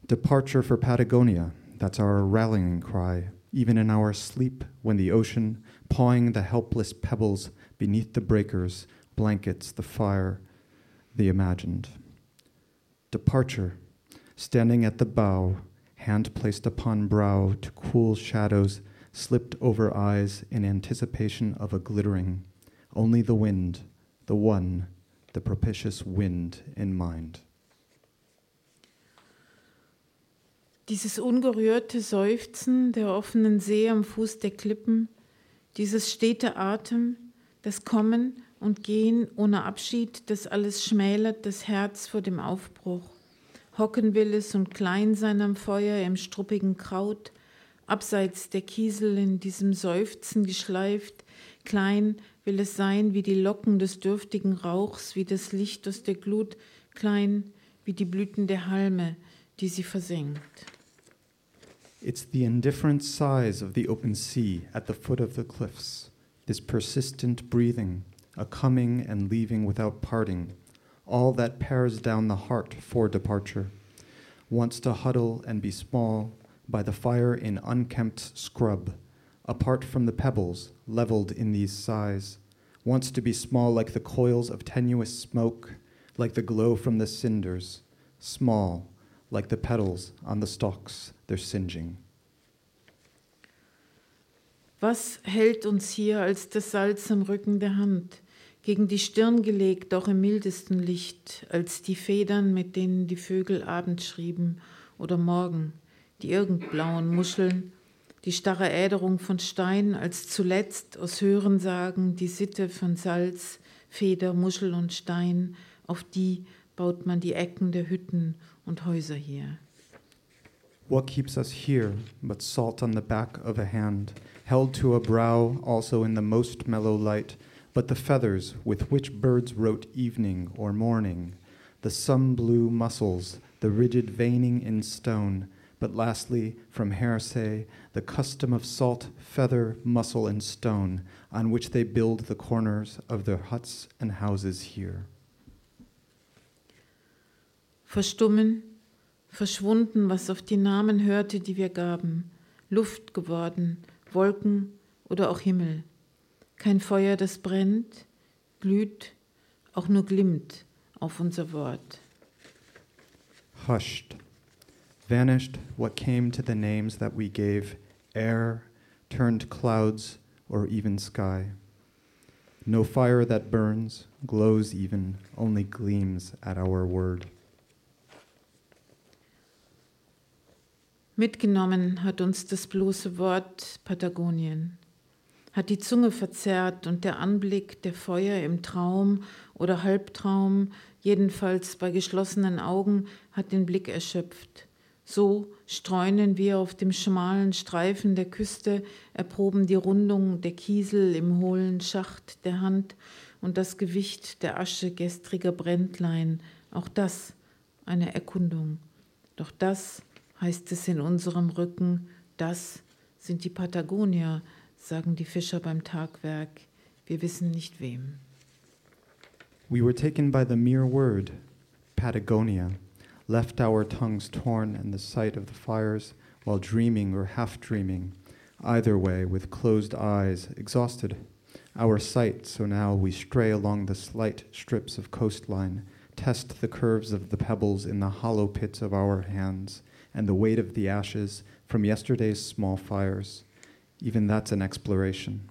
Departure for Patagonia, that's our rallying cry, even in our sleep when the ocean, pawing the helpless pebbles beneath the breakers, blankets the fire, the imagined. Departure, standing at the bow, hand placed upon brow to cool shadows slipped over eyes in anticipation of a glittering, only the wind, the one, the propitious wind in mind. Dieses ungerührte Seufzen der offenen See am Fuß der Klippen, dieses stete Atem, das Kommen und Gehen ohne Abschied, das alles schmälert das Herz vor dem Aufbruch. Hocken will es und klein sein am Feuer im struppigen Kraut, abseits der Kiesel in diesem Seufzen geschleift, klein will es sein wie die Locken des dürftigen Rauchs, wie das Licht aus der Glut, klein wie die Blüten der Halme, die sie versenkt. It's the indifferent sighs of the open sea at the foot of the cliffs, this persistent breathing, a coming and leaving without parting, all that pares down the heart for departure, wants to huddle and be small by the fire in unkempt scrub, apart from the pebbles leveled in these sighs, wants to be small like the coils of tenuous smoke, like the glow from the cinders, small like the petals on the stalks they're singeing. Was hält uns hier als das Salz am Rücken der Hand, gegen die Stirn gelegt, auch im mildesten Licht, als die Federn, mit denen die Vögel Abend schrieben oder Morgen, die irgendblauen Muscheln, die starre Äderung von Stein, als zuletzt aus Hörensagen die Sitte von Salz, Feder, Muschel und Stein, auf die baut man die Ecken der Hütten und Häuser hier. What keeps us here but salt on the back of a hand, held to a brow also in the most mellow light, but the feathers with which birds wrote evening or morning, the sun blue muscles, the rigid veining in stone, but lastly, from Hersey, the custom of salt, feather, mussel, and stone, on which they build the corners of their huts and houses here. Verstummen, verschwunden, was auf die Namen hörte, die wir gaben, Luft geworden, Wolken oder auch Himmel. Kein Feuer, das brennt, glüht, auch nur glimmt auf unser Wort. Hushed, vanished what came to the names that we gave air, turned clouds, or even sky. No fire that burns, glows even, only gleams at our word. Mitgenommen hat uns das bloße Wort Patagonien, hat die Zunge verzerrt und der Anblick der Feuer im Traum oder Halbtraum, jedenfalls bei geschlossenen Augen, hat den Blick erschöpft. So streunen wir auf dem schmalen Streifen der Küste, erproben die Rundung der Kiesel im hohlen Schacht der Hand und das Gewicht der Asche gestriger Brändlein. Auch das eine Erkundung. Doch das heißt es in unserem Rücken, das sind die Patagonier, sagen die Fischer beim Tagwerk. Wir wissen nicht wem. We were taken by the mere word, Patagonia, left our tongues torn in the sight of the fires while dreaming or half dreaming, either way, with closed eyes, exhausted. Our sight, so now we stray along the slight strips of coastline, test the curves of the pebbles in the hollow pits of our hands, and the weight of the ashes from yesterday's small fires. Even that's an exploration.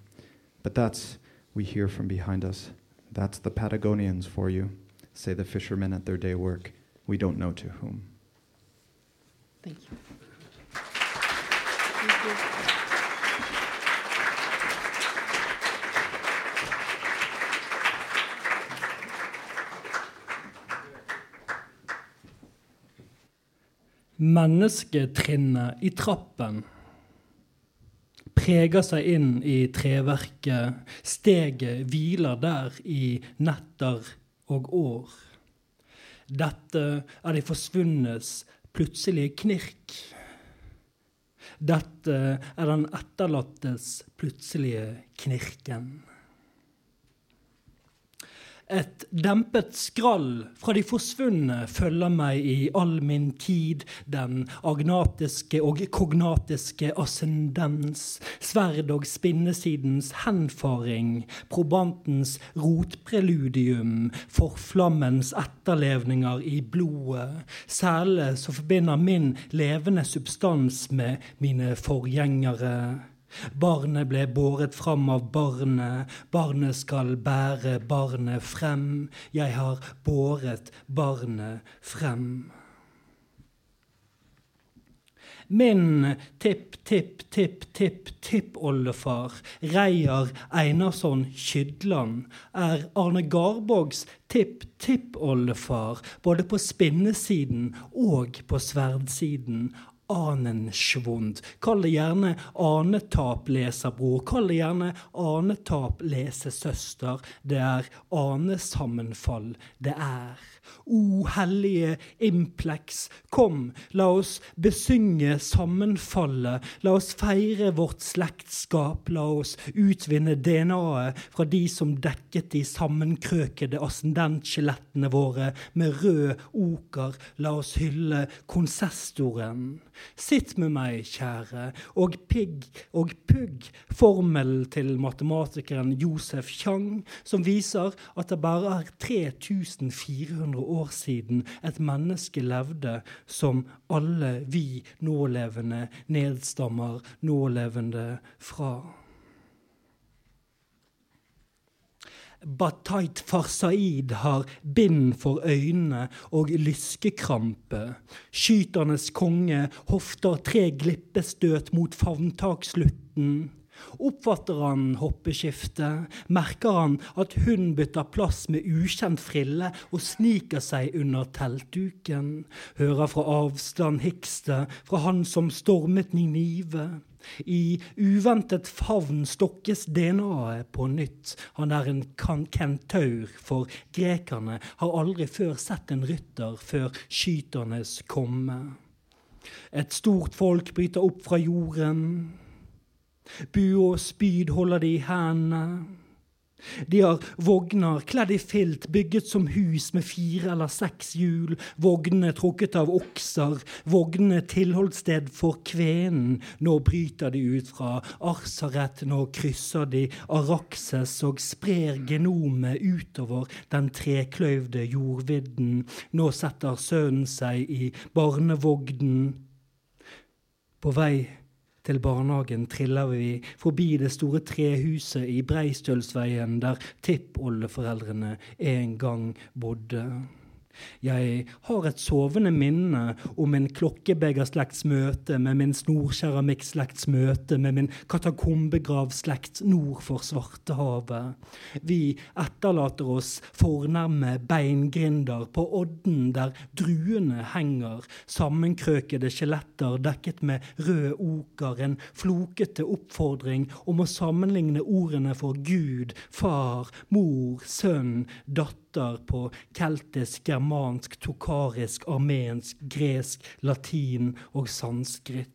But that's, we hear from behind us, that's the Patagonians for you, say the fishermen at their day work. We don't know to whom. Thank you. Mennesketrinnet i trappen preger seg inn i treverket. Steget hviler der i netter og år. Dette er de forsvunnes plutselige knirk. Dette er den etterlattes plutselige knirken. Et dempet skrall fra de forsvunne følger meg i all min tid, den agnatiske og kognatiske ascendens, sverd og spinnesidens henfaring, probantens rotpreludium, forflammens etterlevninger i blodet, sele som forbinder min levende substans med mine forgjengere. Barnet ble båret fram av barnet, barnet skal bære barnet frem. Jeg har båret barnet frem. Min tipp-tipp-tipp-tipp-tippoldefar, Reiar Einarsson Kydland, er Arne Garborgs tipp-tippoldefar, både på spinnesiden og på sverdsiden. Anenschwund. Kall det gjerne anetap, leserbror. Kall det gjerne anetap, lesesøster. Det er anesammenfall. Det er. O hellige Implex, kom, la oss besynge sammenfallet. La oss feire vårt slektskap. La oss utvinne DNA-et fra de som dekket de sammenkrøkede ascendentskjelettene våre med rød oker. La oss hylle konsestoren. Sitt med meg, kjære, og pigg og pugg, formelen til matematikeren Josef Chang, som viser at det bare er 3400 år siden et menneske levde som alle vi nålevende nedstammer nålevende fra. Batait Farsaid har bind for øynene og lyskekrampe. Skyternes konge hofter tre glippestøt mot favntakslutten. Oppfatter han hoppeskiftet, merker han at hun bytter plass med ukjent frille og sniker seg under teltduken, hører fra avstand hikste fra han som stormet Ninive. I uventet favn stokkes DNA-et på nytt. Han er en kentaur, for grekerne har aldri før sett en rytter før skyternes komme. Et stort folk bryter opp fra jorden. Bue og spyd holder de i hendene. De har vogner kledd i filt, bygget som hus med fire eller seks hjul, vognene trukket av okser, vognene tilholdssted for kvenen. Nå bryter de ut fra Arsaret, nå krysser de Arakses og sprer genomet utover den trekløyvde jordvidden. Nå setter sønnen seg i barnevognen. På vei til barnehagen triller vi forbi det store trehuset i Breistølsveien der tippoldeforeldrene en gang bodde. Jeg har et sovende minne om min klokkebegerslekts møte med min snorkeramikk-slekts møte med min katakombegravslekt nord for Svartehavet. Vi etterlater oss fornærme beingrinder på odden der druene henger, sammenkrøkede skjeletter dekket med rød oker, en flokete oppfordring om å sammenligne ordene for Gud, far, mor, sønn, datter på keltisk, germansk, tokarisk, armensk, gresk, latin og sanskrit.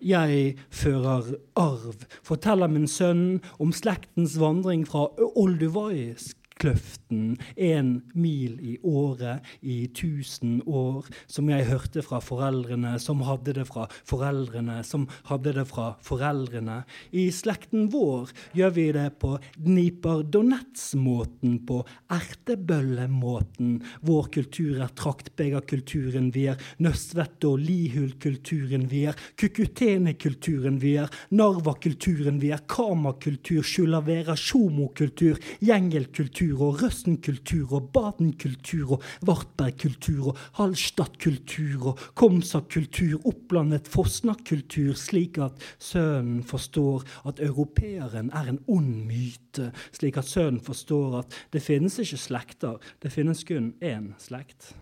Jeg fører arv, forteller min sønn om slektens vandring fra Olduvaisk Kløften, en mil i året i tusen år, som jeg hørte fra foreldrene, som hadde det fra foreldrene, som hadde det fra foreldrene. I slekten vår gjør vi det på Dnipar-Donets-måten, på ertebøllemåten. Vår kultur er traktbegerkulturen, vi er Nøstvett- og Lihul-kulturen, vi er Kukutene-kulturen, vi er Narva-kulturen, vi er Kama-kultur, Sjulavera Sjomo-kultur, Gjengel-kultur og Røsten-kultur og Baden-kultur og Vartberg-kultur og Hallstatt-kultur og Komsa-kultur, opplandet Fosna-kultur, slik at sønnen forstår at europeeren er en ond myte, slik at sønnen forstår at det finnes ikke slekter, det finnes kun én slekt.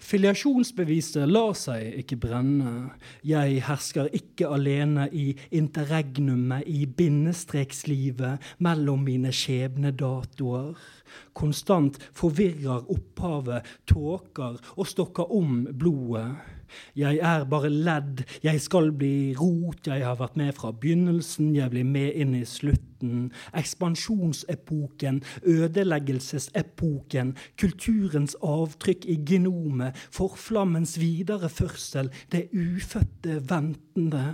Filiasjonsbeviset lar seg ikke brenne. Jeg hersker ikke alene i interregnumet, i bindestrekslivet mellom mine skjebnedatoer. Konstant forvirrer opphavet, tåker og stokker om blodet. Jeg er bare ledd, jeg skal bli rot, jeg har vært med fra begynnelsen, jeg blir med inn i slutten. Ekspansjonsepoken, ødeleggelsesepoken, kulturens avtrykk i genomet, forflammens videreførsel, det ufødte ventende.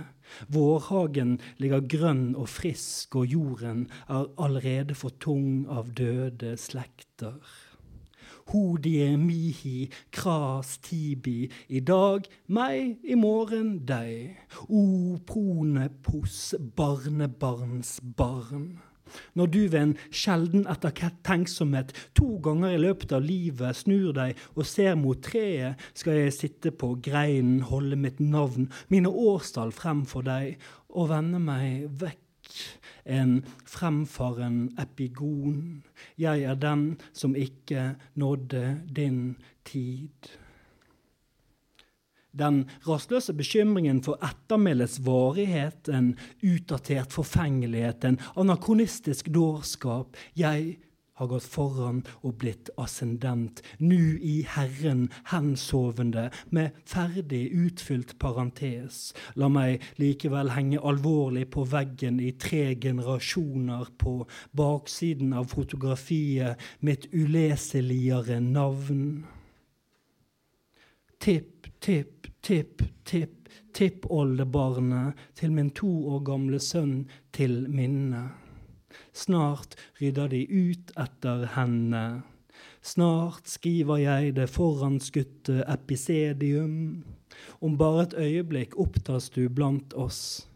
Vårhagen ligger grønn og frisk, og jorden er allerede for tung av døde slekter. Hodie mihi, kras tibi, i dag meg, i morgen deg. O pronepos, pos, barnebarns barn. Når du ved en sjelden ettertenksomhet to ganger i løpet av livet snur deg og ser mot treet, skal jeg sitte på greinen, holde mitt navn, mine årstall frem for deg, og vende meg vekk en fremfaren epigon. Jeg er den som ikke nådde din tid. Den rastløse bekymringen for ettermælets varighet, en utdatert forfengelighet, en anakronistisk dårskap. Jeg har gått foran og blitt ascendent, nu i Herren hensovende, med ferdig utfylt parentes. La meg likevel henge alvorlig på veggen i tre generasjoner på baksiden av fotografiet mitt uleseligere navn. Tipp, tipp, tipp, tipp, tippoldebarnet til min to år gamle sønn til minne. Snart rydder de ut etter henne. Snart skriver jeg det foranskutte episedium. Om bare et øyeblikk opptas du blant oss.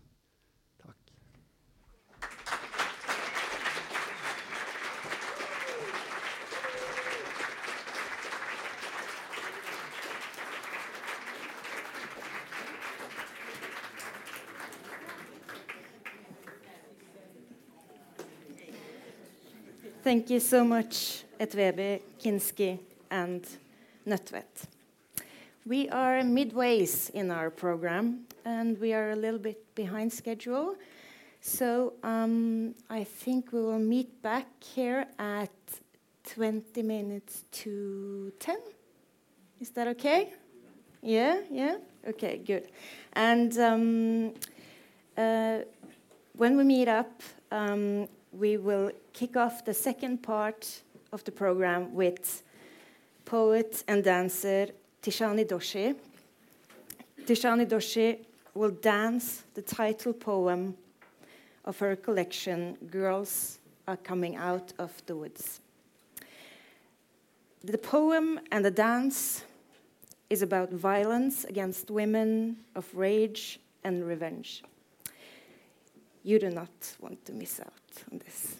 Thank you so much, Etwebi, Kinski, and Nødtvedt. We are midways in our program, and we are a little bit behind schedule. So um, I think we will meet back here at 20 minutes to 10. Is that okay? Yeah, yeah? Okay, good. And um, uh, when we meet up, um, we will kick off the second part of the program with poet and dancer Tishani Doshi. Tishani Doshi will dance the title poem of her collection, Girls Are Coming Out of the Woods. The poem and the dance is about violence against women, of rage and revenge. You do not want to miss out on this.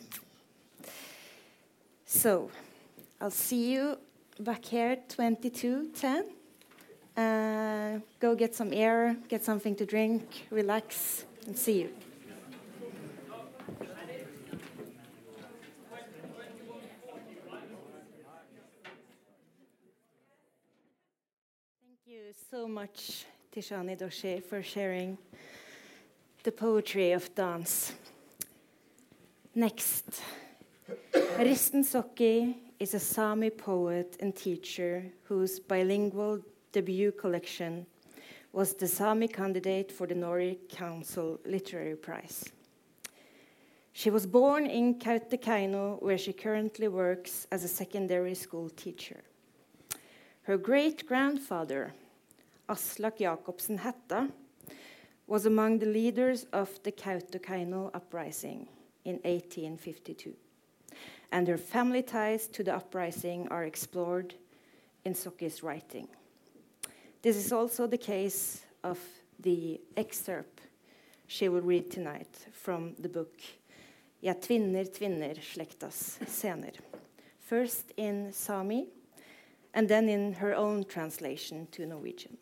So, I'll see you back here 2210. Uh, go get some air, get something to drink, relax, and see you. Thank you so much, Tishani Doshi, for sharing the poetry of dance. Next, Risten Sokki is a Sami poet and teacher whose bilingual debut collection was the Sami candidate for the Nordic Council Literary Prize. She was born in Kautokeino, where she currently works as a secondary school teacher. Her great grandfather, Aslak Jacobsen Hetta, was among the leaders of the Kautokeino uprising in 1852, and her family ties to the uprising are explored in Sokki's writing. This is also the case of the excerpt she will read tonight from the book Ja tvinner tvinner slektas sener. First in Sami, and then in her own translation to Norwegian.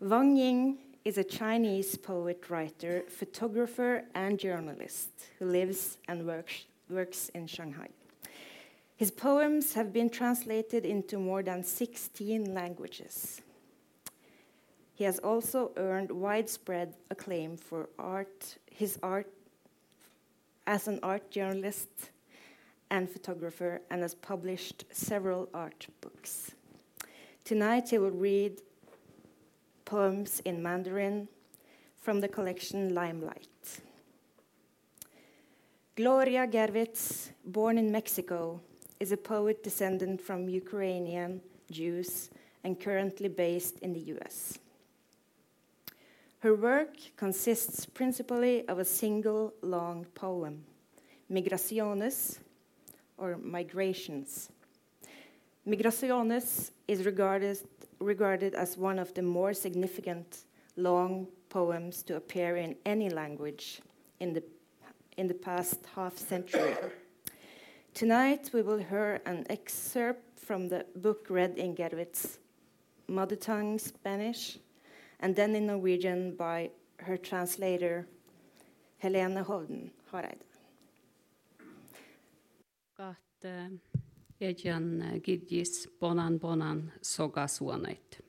Wang Yin is a Chinese poet, writer, photographer, and journalist who lives and works, works in Shanghai. His poems have been translated into more than 16 languages. He has also earned widespread acclaim for art, his art as an art journalist and photographer, and has published several art books. Tonight he will read poems in Mandarin from the collection Limelight. Gloria Gervitz, born in Mexico, is a poet descendant from Ukrainian Jews and currently based in the US. Her work consists principally of a single long poem, Migraciones, or Migrations. Migraciones is regarded, regarded as one of the more significant long poems to appear in any language in the, in the past half century. Tonight we will hear an excerpt from the book read in Gervitz's mother tongue Spanish and then in Norwegian by her translator Helene Hovden Hareide. Um, Ejan Gidjis Bonan Bonan Soga Suanait.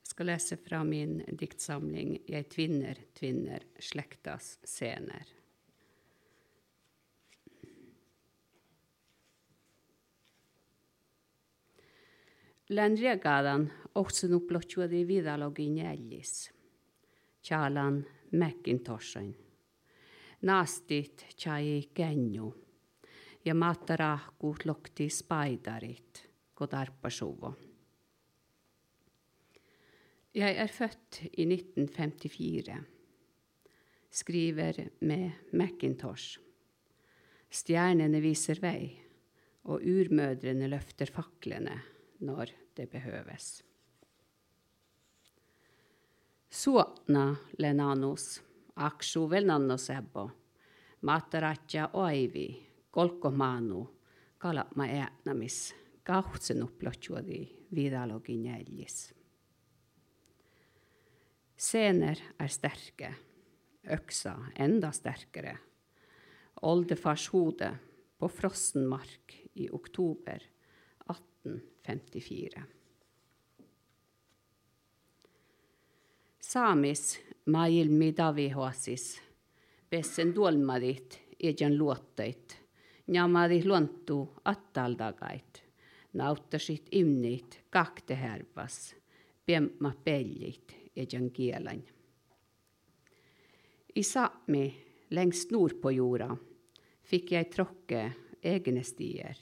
Jeg skal lese fra min diktsamling Jeg tvinner, tvinner, slektas scener. Länriagadan ohtsen upplotjuadi vidalogin jällis. Chalan Macintoshin. Nastit chai kenju. Ja mattarahku lokti spaidarit, kodarpasuvo. Jeg er født i 1954. Skriver med Macintosh. Stjernene viser vei, og urmødrene løfter faklene når det behøves. Suotna lenanus, aksu velnannosebbo, mataratja oivi, kolkkomaanu kala ma äänamis kahtsen upplotjuodi vidalogin jälgis. Sener er sterke, øksa enda sterkere. Oldefars hode på Frossenmark i oktober 1854. Samis mail midavi hoasis, besen dolmadit, egen låtdøyt, njamadi luontu attaldagait, nauttasit imnit kaktehervas, piemma pellit ejan kielan. I Sápmi, lengst nord på jorda, fikk jeg tråkke egne stier,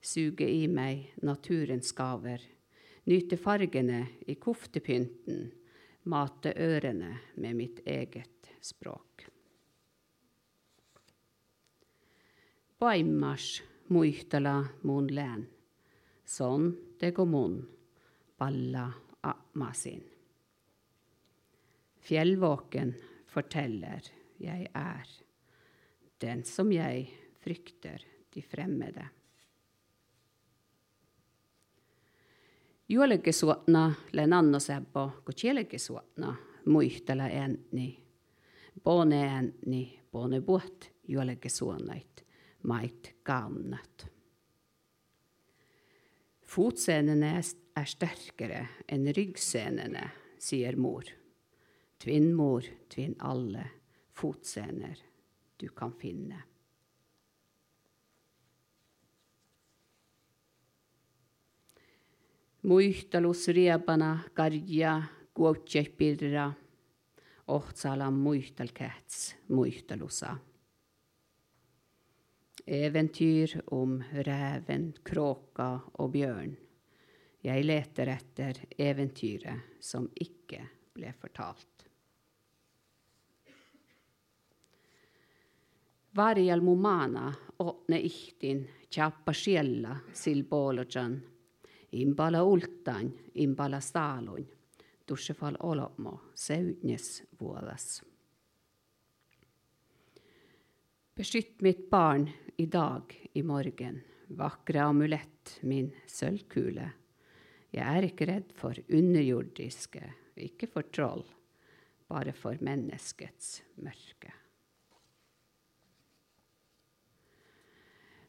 suge i meg naturens gaver, nyte fargene i koftepynten, mate ørene med mitt eget språk. Vaimmars muihtala mun lään. Son teko mun balla amasin. Fjellvåken forteller jeg er den som jeg frykter, de fremmede. Juoleke suotna len anno sebbo, kun chieleke suotna muihtala enni. Bone enni, bone buot juoleke suonnait mait gaunat. Fotsenene er sterkere enn ryggsenene, sier mor. Tvinn mor, tvinn alle fotsener du kan finne. Muistelus riebana karja kuotjepirra, ohtsala muistelkäts muistelusa. Eventyr om reven, kråka og bjørn. Jeg leter etter eventyret som ikke ble fortalt. Varjal mumana åtne ihtin tjappa sjella silbolojan Imbala ultan, imbala saalun, dusjefall olomo, seudnes vuodas. Beskytt mitt barn i dag, i morgen, vakre amulett, min sølvkule. Jeg er ikke redd for underjordiske, ikke for troll, bare for menneskets mørke.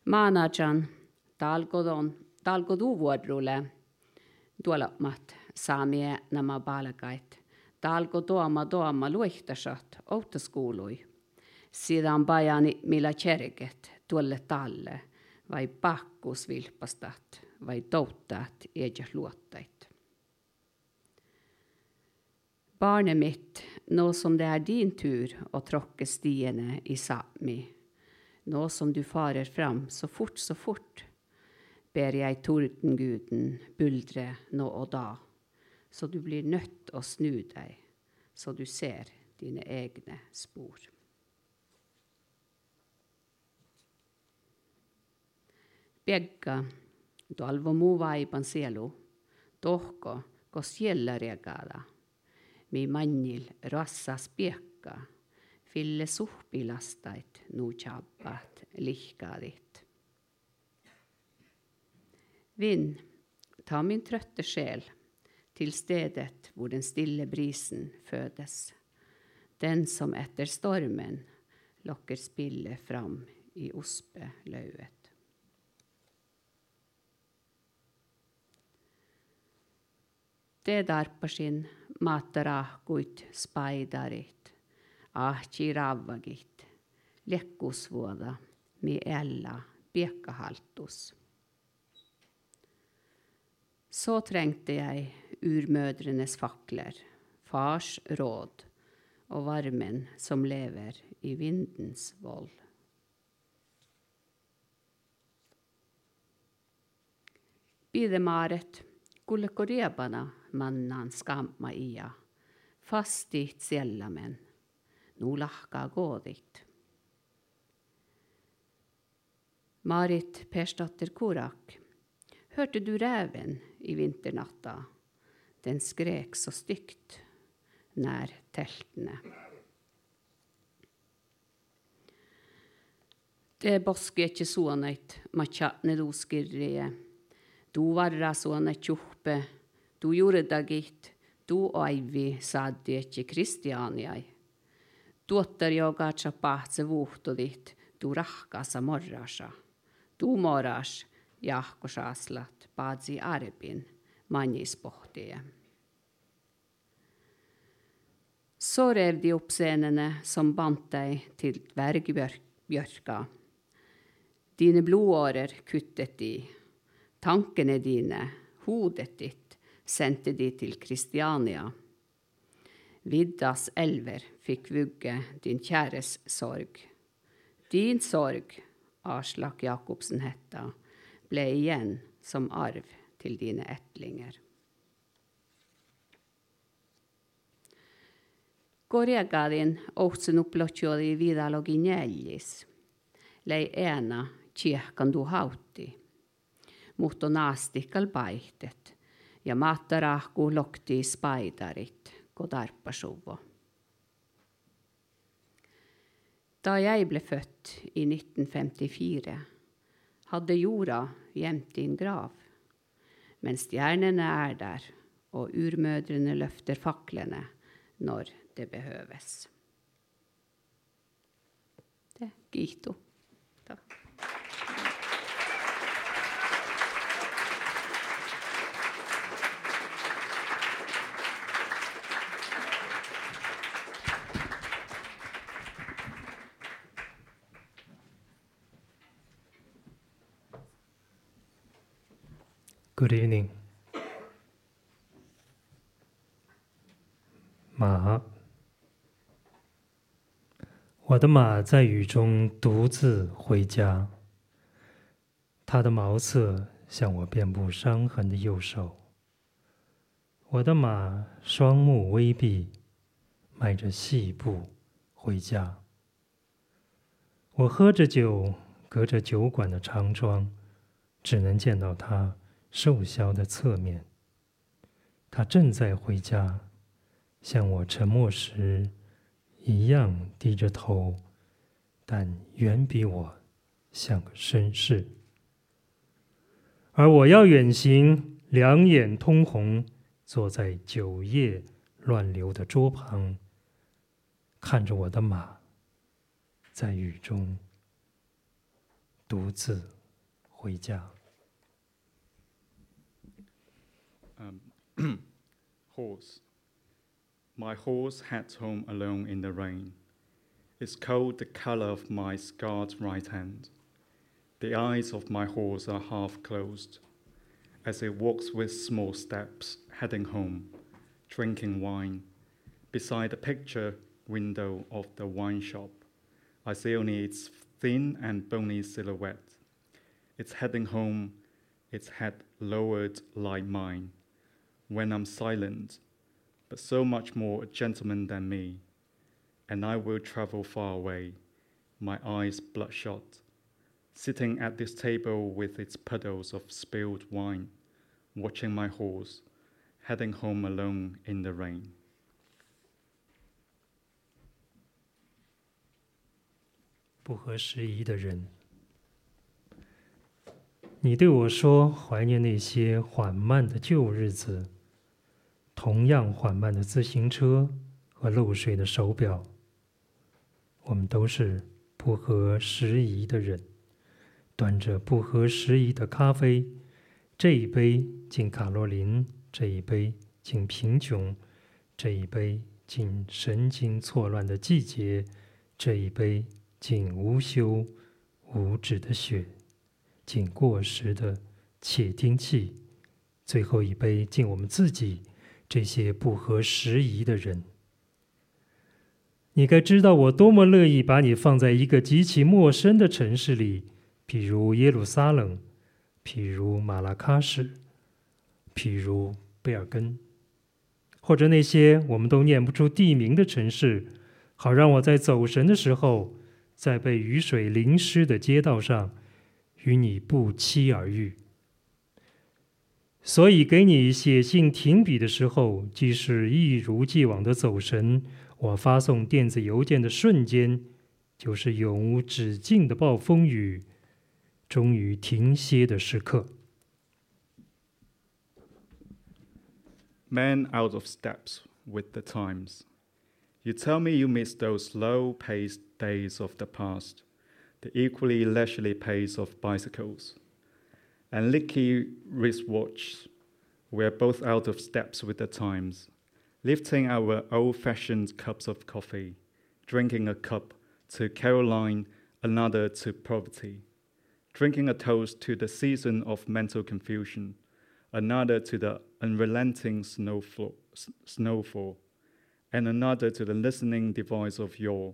Manajan, Dalgodon, talgoduvuodrulle tuolamat samie namabalagait, tuoma tuoma luihtasat outaskuului. Sidan bajani millä cherket tuolle talle vai pakkus vilpastat vai touttaat eikä luottait. Barnet mitt, nå som det er din tur å tråkke stiene i Sápmi, nå som du farer fram så fort, så fort, ber jeg tordenguden buldre nå og da, så du blir nødt å snu deg, så du ser dine egne spor. Begga, tuolvo muu vaipan sielu, tohko, kos siellä regada. Mi mannil rassas piekka, fille suhpilastait nu tjabbat lihkadit. Vind, ta min trøtte sjel til stedet hvor den stille brisen fødes, den som etter stormen lokker spillet fram i ospelauet. Det darpasin matarahkuit spaidarit, ahti ravvagit, lekkusvuoda, mi ella piekkahaltus. Så trengte jeg urmødrenes fakler, fars råd og varmen som lever i vindens vold. Bidemaret, kullekoriebana mannan skamma ia, fastit siellamen, nu lahka gådit. Marit Persdatter Korak, hørte du reven i vinternatta? Den skrek så stygt nær teltene. Det boske ikke suonait, machatne du skirrie. Du varra suone tjuhpe, du gjorde dagit, du aivi saadi ikke Kristianiai. Tuottar joka pahtse vuhtodit, rahkasa morrasa. Tumoras jahkosaslat paatsi arpin manjispohtia. Så rev de opp scenene som bandt deg til dvergbjørka. Dine blodårer kuttet de. Tankene dine, hodet ditt, sendte de til Kristiania. Viddas elver fikk vugge din kjæres sorg. Din sorg, Aslak Jacobsen hetta, ble igjen som arv til dine etlinger. Korjagarin ohtsen upplotjodi vidalogi neljis. Lei ena kiehkan du hautti. Mutta naastikal paihtet ja mattarahku lokti spaidarit, kodarpasuvo. Da jeg ble født i 1954, hadde jorda gjemt din grav, men stjernene er der, og urmødrene løfter faklene når det behøves. Det er Gito. Good evening. 马，我的马在雨中独自回家。它的毛色像我遍布伤痕的右手。我的马双目微闭，迈着细步回家。我喝着酒，隔着酒馆的长窗，只能见到它瘦削的侧面。他正在回家。像我沉默时一样低着头，但远比我像个绅士。而我要远行，两眼通红，坐在酒液乱流的桌旁，看着我的马在雨中独自回家。horse. My horse heads home alone in the rain. Its coat the color of my scarred right hand. The eyes of my horse are half closed as it walks with small steps, heading home, drinking wine. Beside the picture window of the wine shop, I see only its thin and bony silhouette. It's heading home, its head lowered like mine. When I'm silent, but so much more a gentleman than me. And I will travel far away, my eyes bloodshot, sitting at this table with its puddles of spilled wine, watching my horse, heading home alone in the rain. 同样缓慢的自行车和漏水的手表，我们都是不合时宜的人，端着不合时宜的咖啡，这一杯敬卡洛琳，这一杯敬贫穷，这一杯敬神经错乱的季节，这一杯敬无休无止的雪，敬过时的窃听器，最后一杯敬我们自己。这些不合时宜的人，你该知道我多么乐意把你放在一个极其陌生的城市里，譬如耶路撒冷，譬如马拉喀什，譬如贝尔根，或者那些我们都念不出地名的城市，好让我在走神的时候，在被雨水淋湿的街道上，与你不期而遇。所以，给你写信停笔的时候，即使一如既往的走神，我发送电子邮件的瞬间，就是永无止境的暴风雨终于停歇的时刻。Man out of steps with the times. You tell me you miss those slow paced days of the past, the equally leisurely pace of bicycles, and licky wristwatches. We're both out of steps with the times, lifting our old fashioned cups of coffee, drinking a cup to Caroline, another to poverty, drinking a toast to the season of mental confusion, another to the unrelenting snowfall, snowfall and another to the listening device of yaw.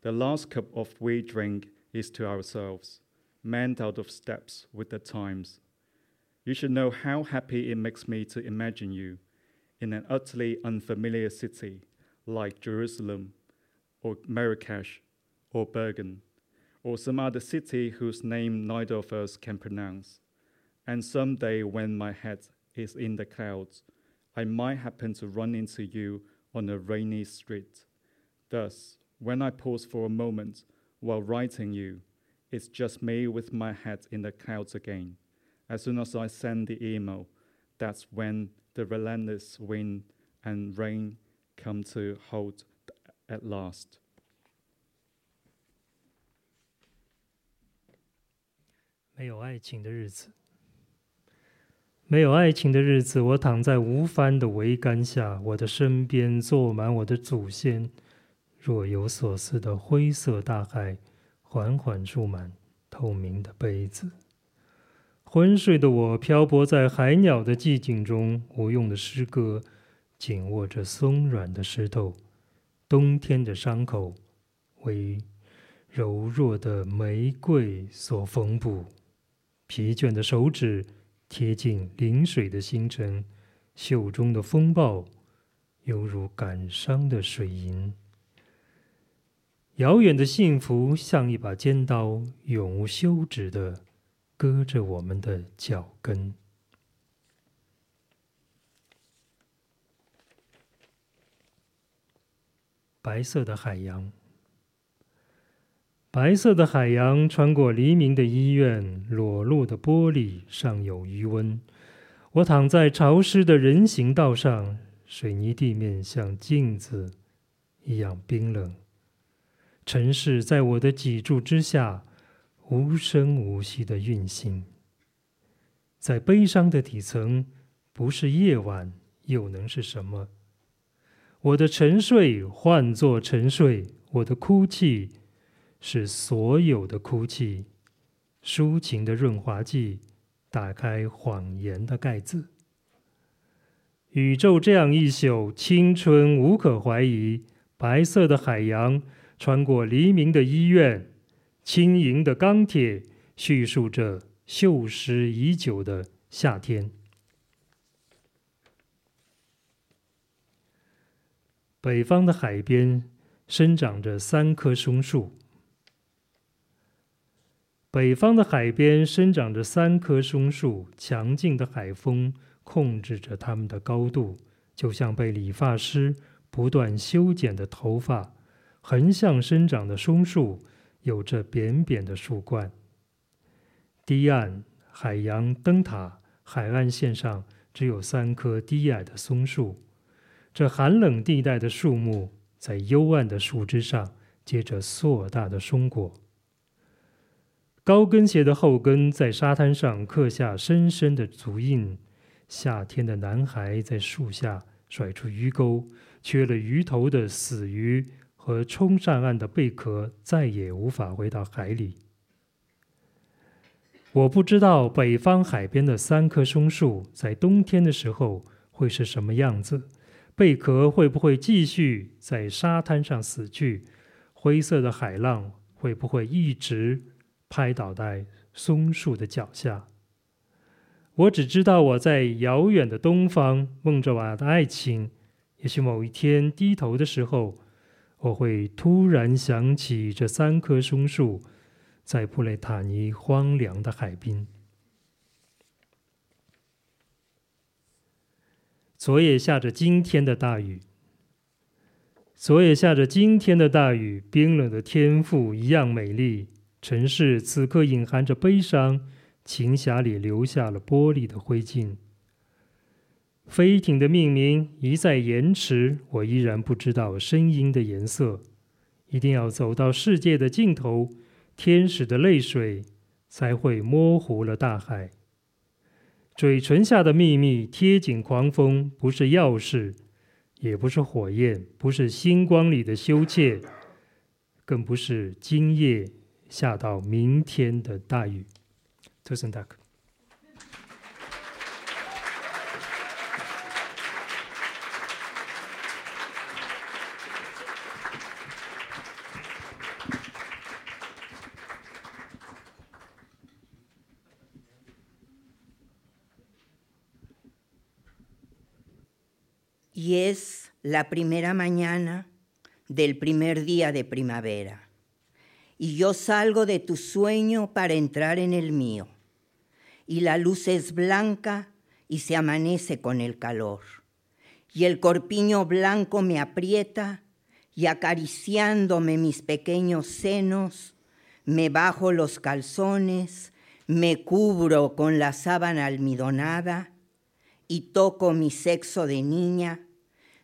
The last cup of we drink is to ourselves, meant out of steps with the times. You should know how happy it makes me to imagine you in an utterly unfamiliar city like Jerusalem or Marrakesh or Bergen or some other city whose name neither of us can pronounce. And someday, when my head is in the clouds, I might happen to run into you on a rainy street. Thus, when I pause for a moment while writing you, it's just me with my head in the clouds again. As soon as I send the email, that's when the relentless wind and rain come to halt at last. 没缓缓注满透明的杯子。昏睡的我漂泊在海鸟的寂静中，无用的诗歌紧握着松软的石头，冬天的伤口为柔弱的玫瑰所缝补。疲倦的手指贴近临水的星辰，袖中的风暴犹如感伤的水银。遥远的幸福像一把尖刀，永无休止的割着我们的脚跟。白色的海洋。白色的海洋穿过黎明的医院，裸露的玻璃上有余温。我躺在潮湿的人行道上，水泥地面像镜子一样冰冷。城市在我的脊柱之下无声无息的运行。在悲伤的底层，不是夜晚，又能是什么？我的沉睡换作沉睡，我的哭泣。是所有的哭泣，抒情的润滑剂，打开谎言的盖子。宇宙这样一宿，青春无可怀疑。白色的海洋穿过黎明的医院，轻盈的钢铁叙述着锈蚀已久的夏天。北方的海边生长着三棵松树。北方的海边生长着三棵松树，强劲的海风控制着它们的高度，就像被理发师不断修剪的头发。横向生长的松树有着扁扁的树冠。堤岸、海洋灯塔、海岸线上只有三棵低矮的松树。这寒冷地带的树木在幽暗的树枝上结着硕大的松果。高跟鞋的后跟在沙滩上刻下深深的足印。夏天的男孩在树下甩出鱼钩，缺了鱼头的死鱼和冲上岸的贝壳再也无法回到海里。我不知道北方海边的三棵松树在冬天的时候会是什么样子，贝壳会不会继续在沙滩上死去？灰色的海浪会不会一直？拍倒在松树的脚下。我只知道我在遥远的东方梦着我的爱情。也许某一天低头的时候，我会突然想起这三棵松树在布雷塔尼荒凉的海滨。昨夜下着今天的大雨。昨夜下着今天的大雨，冰冷的天赋一样美丽。城市此刻隐含着悲伤，琴匣里留下了玻璃的灰烬。飞艇的命名一再延迟，我依然不知道声音的颜色。一定要走到世界的尽头，天使的泪水才会模糊了大海。嘴唇下的秘密贴紧狂风，不是钥匙，也不是火焰，不是星光里的羞怯，更不是今夜下到明天的大雨。Tusen takk. Y es la primera mañana del primer día de primavera. Y yo salgo de tu sueño para entrar en el mío. Y la luz es blanca y se amanece con el calor. Y el corpiño blanco me aprieta y acariciándome mis pequeños senos, me bajo los calzones, me cubro con la sábana almidonada y toco mi sexo de niña,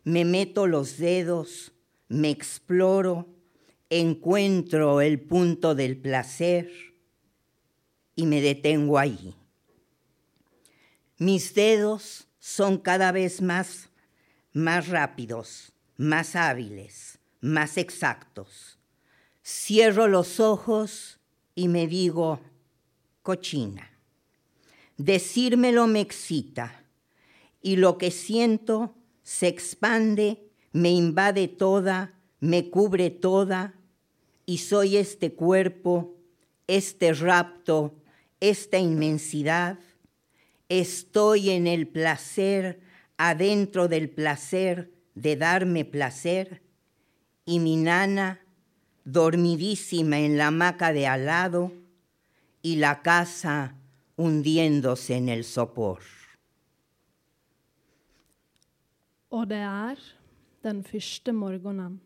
me meto los dedos, me exploro, encuentro el punto del placer y me detengo allí. Mis dedos son cada vez más, más rápidos, más hábiles, más exactos. Cierro los ojos y me digo, cochina. Decírmelo me excita y lo que siento se expande, me invade toda, me cubre toda y soy este cuerpo, este rapto, esta inmensidad. Estoy en el placer, adentro del placer de darme placer y mi nana dormidísima en la hamaca de al lado y la casa hundiéndose en el sopor. Og det er den første morgenen,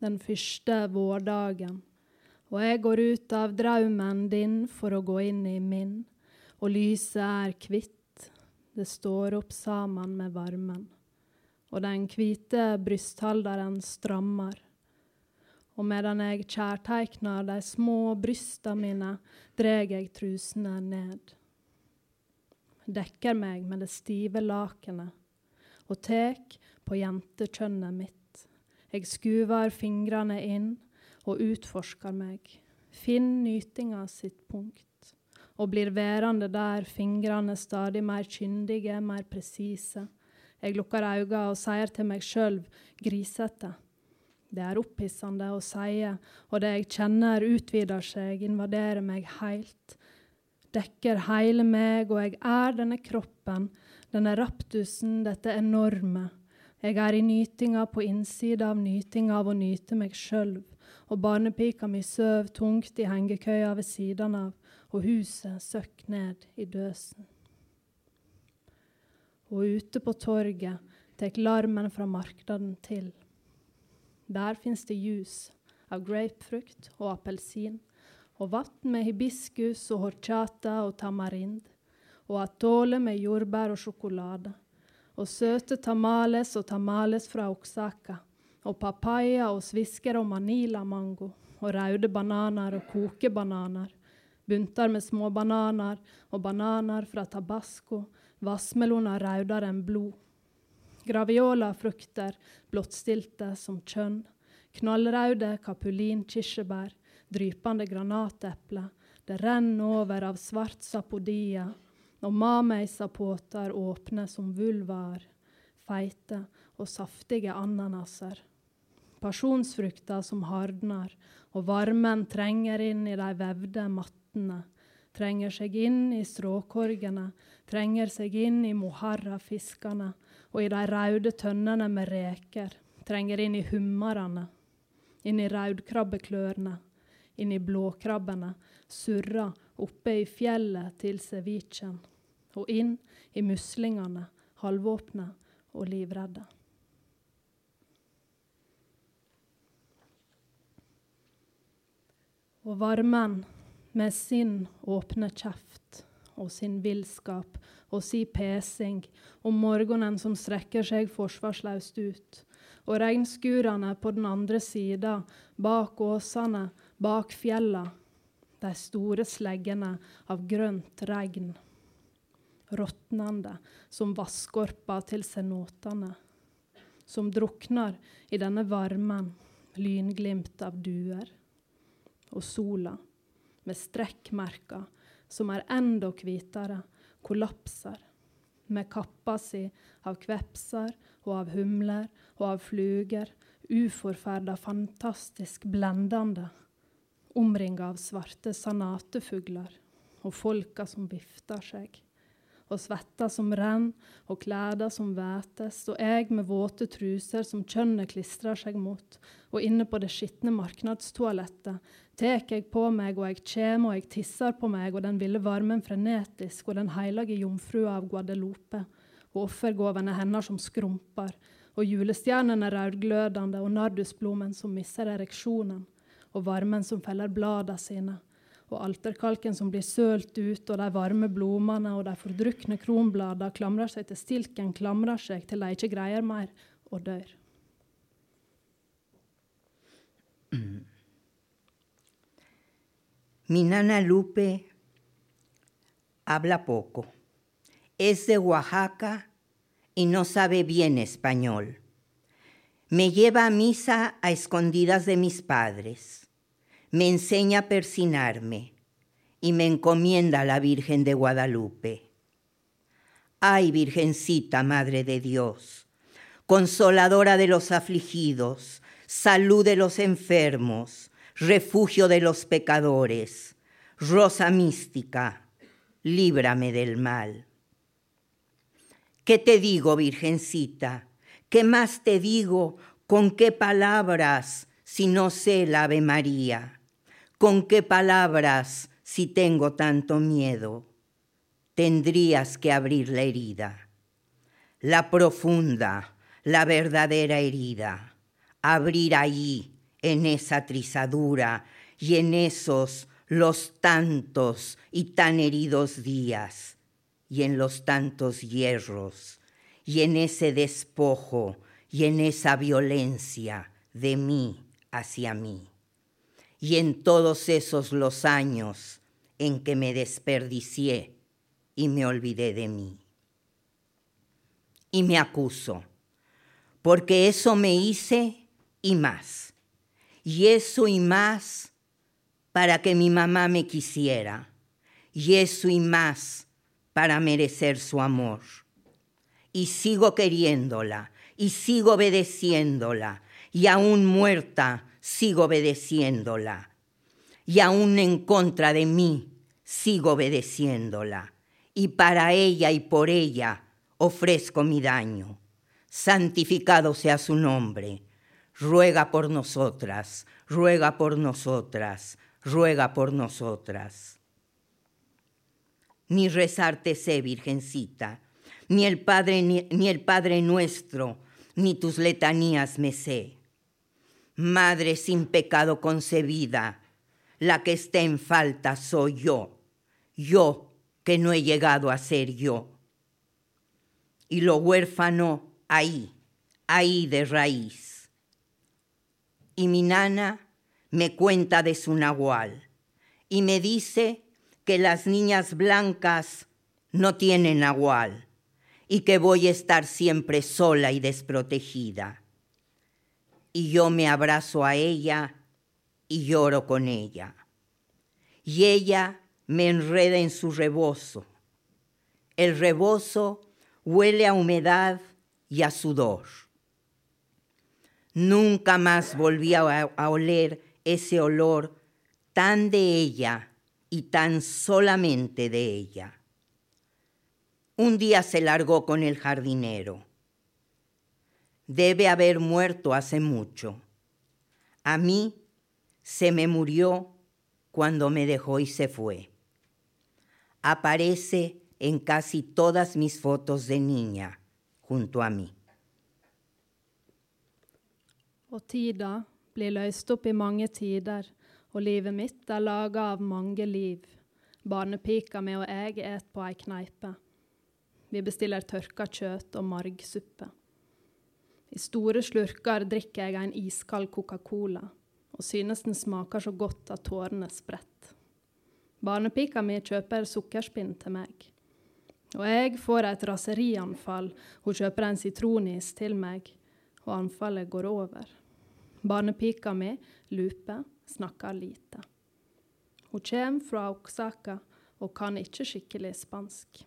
den første vårdagen. Og jeg går ut av draumen din for å gå inn i min, og lyset er hvitt, det står opp sammen med varmen. Og den hvite brysthalderen strammer. Og medan jeg kjærteikner de små brysta mine, dreg jeg trusene ned. Dekker meg med det stive lakenet og tek på jentekjønnet mitt. Jeg skuver fingrene inn og utforsker meg. Finn nytinga sitt punkt. Og blir værende der, fingrene stadig mer kyndige, mer presise. Jeg lukker øynene og sier til meg sjøl grisete. Det er opphissende å si, og det jeg kjenner, utvider seg, invaderer meg heilt. Dekker hele meg, og jeg er denne kroppen, denne raptusen, dette enorme. Jeg er i nytinga på innsida av nytinga av å nyte meg sjøl, og barnepika mi søv tungt i hengekøya ved siden av, og huset søkk ned i døsen. Og ute på torget tek larmen fra marknaden til. Der fins det jus av grapefrukt og appelsin, og vann med hibiskus og horchata og tamarind, og atole med jordbær og sjokolade, og søte tamales og tamales fra Oksaka, og papaya og svisker og manila-mango, og røde bananer og kokebananer, bunter med små bananer og bananer fra Tabasco, vassmeloner rødere enn blod. Graviola-frukter, blottstilte som kjønn, knallrøde kapulin-kirsebær, drypende granateple, det renner over av svart sapodia, og mamei-sapoter åpne som vulvar, feite og saftige ananaser. Pasjonsfrukter som hardner, og varmen trenger inn i de vevde mattene, trenger seg inn i stråkorgene, trenger seg inn i moharra-fiskene og i de røde tønnene med reker, trenger inn i hummerne, inn i raudkrabbeklørne, inn i blåkrabbene, surra oppe i fjellet til cevichen, og inn i muslingene, halvåpne og livredde. Og varmen med sin åpne kjeft og sin villskap og si pesing om morgenen som strekker seg forsvarsløst ut, og regnskurene på den andre sida, bak åsene, bak fjella, de store sleggene av grønt regn. Råtnende som vasskorpa til senotene. Som drukner i denne varmen, lynglimt av duer. Og sola, med strekkmerker som er enda hvitere, kollapser. Med kappa si av kvepser og av humler og av fluger, uforferda fantastisk blendende omringa av svarte sanatefugler og folka som vifter seg, og svetta som renn, og klæder som vætes, og jeg med våte truser som kjønnet klistrer seg mot, og inne på det skitne marknadstoalettet tek jeg på meg, og jeg kjem, og jeg tisser på meg, og den ville varmen frenetisk, og den heilage jomfrua av Guadeloupe, og offergåvene hennes som skrumper, og julestjernene rødglødende, og nardusblomen som misser ereksjonen, og varmen som feller bladene sine, og alterkalken som blir sølt ut, og de varme blomene og de fordrukne kronbladene klamrer seg til stilken, klamrer seg til de ikke greier mer, og dør. Mi nana Lupe habla poco. Es de Oaxaca y no sabe bien español. Me lleva a misa a escondidas de mis padres. Me enseña a persinarme y me encomienda a la Virgen de Guadalupe. Ay, Virgencita, Madre de Dios, consoladora de los afligidos, salud de los enfermos, refugio de los pecadores, rosa mística, líbrame del mal. ¿Qué te digo, Virgencita? ¿Qué más te digo? ¿Con qué palabras si no sé la Ave María? ¿Con qué palabras si tengo tanto miedo? Tendrías que abrir la herida, la profunda, la verdadera herida, abrir ahí, en esa trizadura y en esos los tantos y tan heridos días, y en los tantos hierros, y en ese despojo, y en esa violencia de mí hacia mí, y en todos esos los años en que me desperdicié y me olvidé de mí. Y me acuso, porque eso me hice y más, y eso y más para que mi mamá me quisiera, y eso y más para merecer su amor. Y sigo queriéndola, y sigo obedeciéndola, y aún muerta sigo obedeciéndola, y aún en contra de mí sigo obedeciéndola, y para ella y por ella ofrezco mi daño. Santificado sea su nombre, ruega por nosotras, ruega por nosotras, ruega por nosotras. Ni rezarte sé, Virgencita, ni el Padre, ni, ni, el Padre nuestro, ni tus letanías me sé. Madre sin pecado concebida, la que está en falta soy yo, yo que no he llegado a ser yo. Y lo huérfano ahí, ahí de raíz. Y mi nana me cuenta de su nahual y me dice que las niñas blancas no tienen nahual y que voy a estar siempre sola y desprotegida. Y yo me abrazo a ella y lloro con ella. Y ella me enreda en su rebozo. El rebozo huele a humedad y a sudor. Nunca más volví a, oler ese olor tan de ella y tan solamente de ella. Un día se largó con el jardinero. Debe haber muerto hace mucho. A mí se me murió cuando me dejó y se fue. Aparece en casi todas mis fotos de niña junto a mí. Og tida blir løst opp i mange tider, og livet mitt er laga av mange liv. Barnepika mi og jeg et på ei kneipe. Vi bestiller tørka kjøtt og margsuppe. I store slurker drikker jeg en iskald Coca-Cola og synes den smaker så godt at tårene spretter. Barnepika mi kjøper sukkerspinn til meg. Og jeg får et raserianfall. Hun kjøper en sitronis til meg, og anfallet går over. Barnepika mi, Lupe, snakker lite. Hun kommer fra Oksaka og kan ikke skikkelig spansk.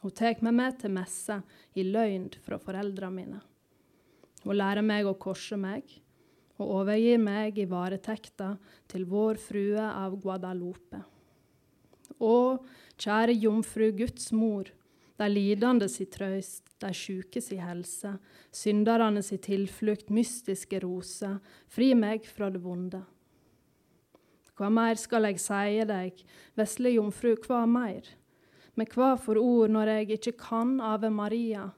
Hun tar meg med til messe i løgn fra foreldrene mine. Hun lærer meg å korse meg og overgir meg i varetekta til vår frue av Guadalupe. Å, kjære jomfru Guds mor, de lidende si trøyst, de sjuke si helse, synderne si tilflukt, mystiske roser, fri meg fra det vonde. Hva mer skal jeg sie deg, vesle jomfru, hva mer? Med hva for ord når jeg ikke kan Ave Maria?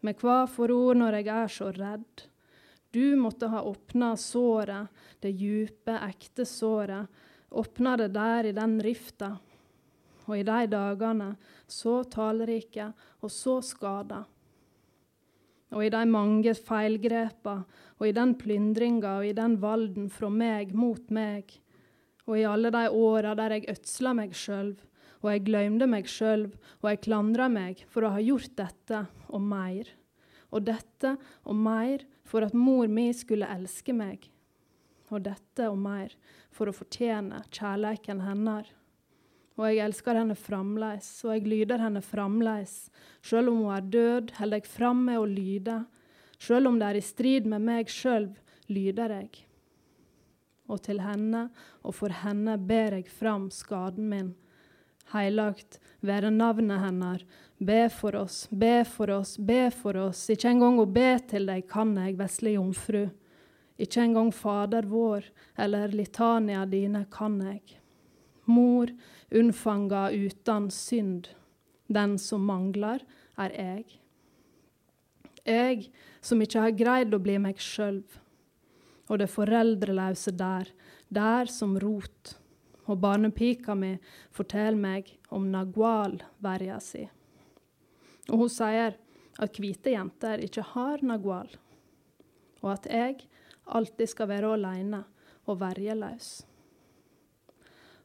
Med hva for ord når jeg er så redd? Du måtte ha åpna såret, det djupe, ekte såret, åpna det der i den rifta. Og i de dagene, så tallrike og så skada. Og i de mange feilgrepa, og i den plyndringa og i den valden fra meg mot meg, og i alle de åra der jeg ødsla meg sjøl, og jeg gløymde meg sjøl, og jeg klandra meg for å ha gjort dette og mer. Og dette og mer for at mor mi skulle elske meg. Og dette og mer for å fortjene kjærleiken hennes. Og jeg elsker henne framleis, og jeg lyder henne framleis. Sjøl om hun er død, holder jeg fram med å lyde. Sjøl om det er i strid med meg sjøl, lyder jeg. Og til henne og for henne ber jeg fram skaden min. Heilagt være navnet hennes. Be for oss, be for oss, be for oss. Ikke engang å be til deg kan jeg, vesle jomfru. Ikke engang Fader vår eller litania dine kan jeg. Mor, unnfanga uten synd. Den som mangler, er jeg. Jeg som ikke har greid å bli meg sjøl. Og det foreldreløse der, der som rot. Og barnepika mi forteller meg om nagual-verja si. Og hun sier at hvite jenter ikke har nagual, og at jeg alltid skal være alene og verjeløs.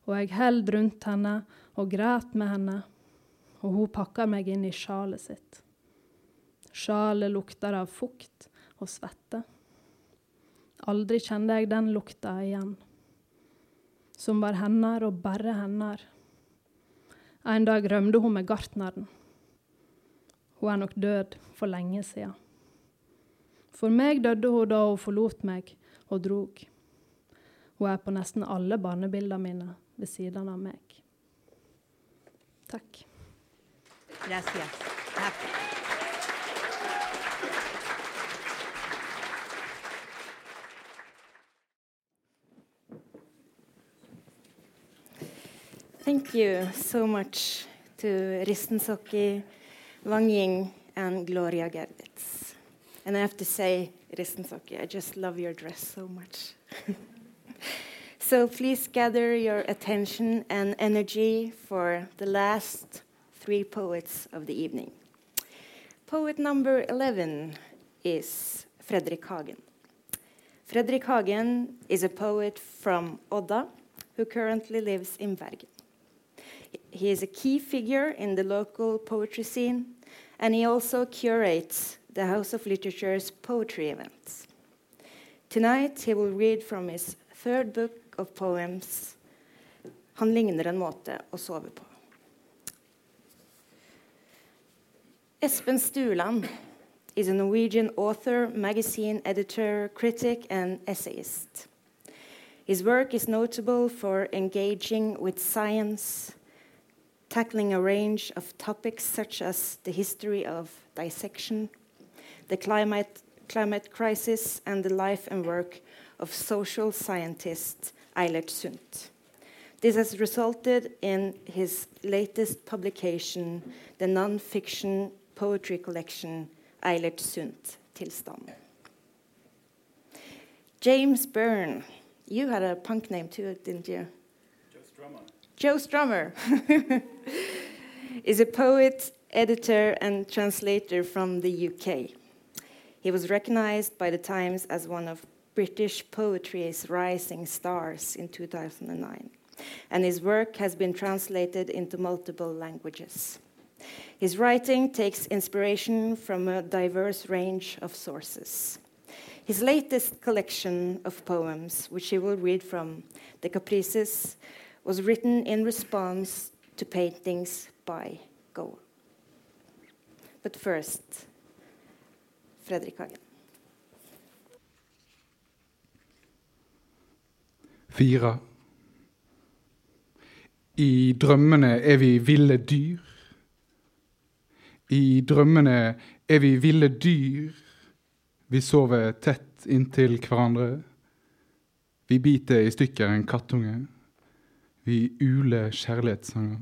Og jeg held rundt henne og græt med henne, og hun pakker meg inn i sjalet sitt. Sjalet lukter av fukt og svette. Aldri kjente jeg den lukta igjen, som var hennes og bare hennes. En dag rømte hun med gartneren. Hun er nok død for lenge siden. For meg døde hun da hun forlot meg og drog. Hun er på nesten alle barnebildene mine ved siden av meg. Takk. Gracias. Takk. Thank you so much to Risten Sokki, Wang Yin, and Gloria Gervitz. And I have to say, Risten Sokki, I just love your dress so much. so please gather your attention and energy for the last three poets of the evening. Poet number 11 is Fredrik Hagen. Fredrik Hagen is a poet from Odda who currently lives in Bergen. He is a key figure in the local poetry scene, and he also curates the House of Literature's poetry events. Tonight, he will read from his third book of poems, Han ligner en måte å sove på. Espen Stueland is a Norwegian author, magazine editor, critic, and essayist. His work is notable for engaging with science, tackling a range of topics such as the history of dissection, the climate, climate crisis, and the life and work of social scientist Eilert Sundt. This has resulted in his latest publication, the non-fiction poetry collection Eilert Sundt, Tilstand. James Byrne, you had a punk name too, didn't you? Joe Strummer is a poet, editor, and translator from the UK. He was recognized by the Times as one of British poetry's rising stars in 2009. and his work has been translated into multiple languages. His writing takes inspiration from a diverse range of sources. His latest collection of poems, which he will read from, The Caprices, was written in response to paintings by Goa. But first, Fredrik Hagen. Fire. I drømmene er vi ville dyr. I drømmene er vi ville dyr. Vi sover tett inntil hverandre. Vi biter i stykker en kattunge. Vi uler kjærlighetssanger.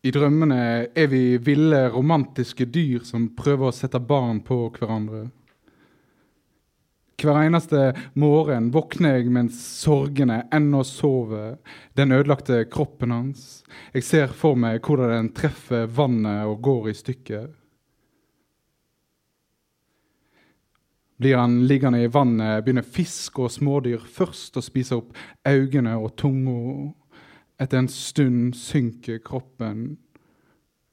I drømmene er vi ville, romantiske dyr som prøver å sette barn på hverandre. Hver eneste morgen våkner jeg mens sorgene ennå sover, den ødelagte kroppen hans. Jeg ser for meg hvordan den treffer vannet og går i stykker. Blir han liggende i vannet, begynner fisk og smådyr først å spise opp øynene og tunga. Etter en stund synker kroppen.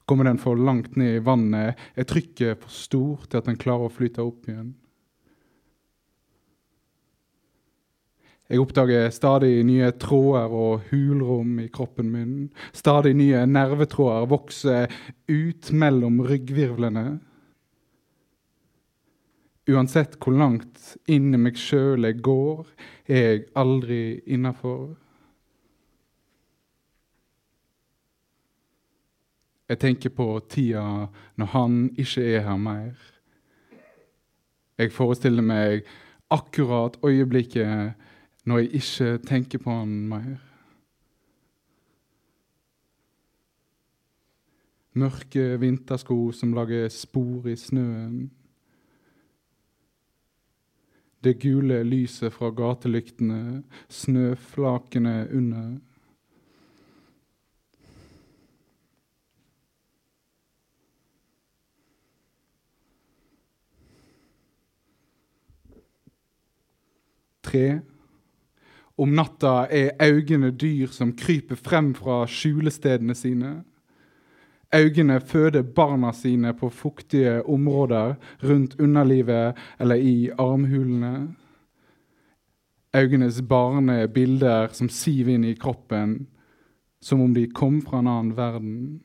Kommer den for langt ned i vannet, er trykket for stort til at den klarer å flyte opp igjen. Jeg oppdager stadig nye tråder og hulrom i kroppen min. Stadig nye nervetråder vokser ut mellom ryggvirvlene. Uansett hvor langt inn i meg sjøl jeg går, er jeg aldri innafor. Jeg tenker på tida når han ikke er her mer. Jeg forestiller meg akkurat øyeblikket når jeg ikke tenker på han mer. Mørke vintersko som lager spor i snøen. Det gule lyset fra gatelyktene, snøflakene under. Tre. Om natta er øynene dyr som kryper frem fra skjulestedene sine. Øynene føder barna sine på fuktige områder rundt underlivet eller i armhulene. Øynenes barne er bilder som siver inn i kroppen, som om de kom fra en annen verden.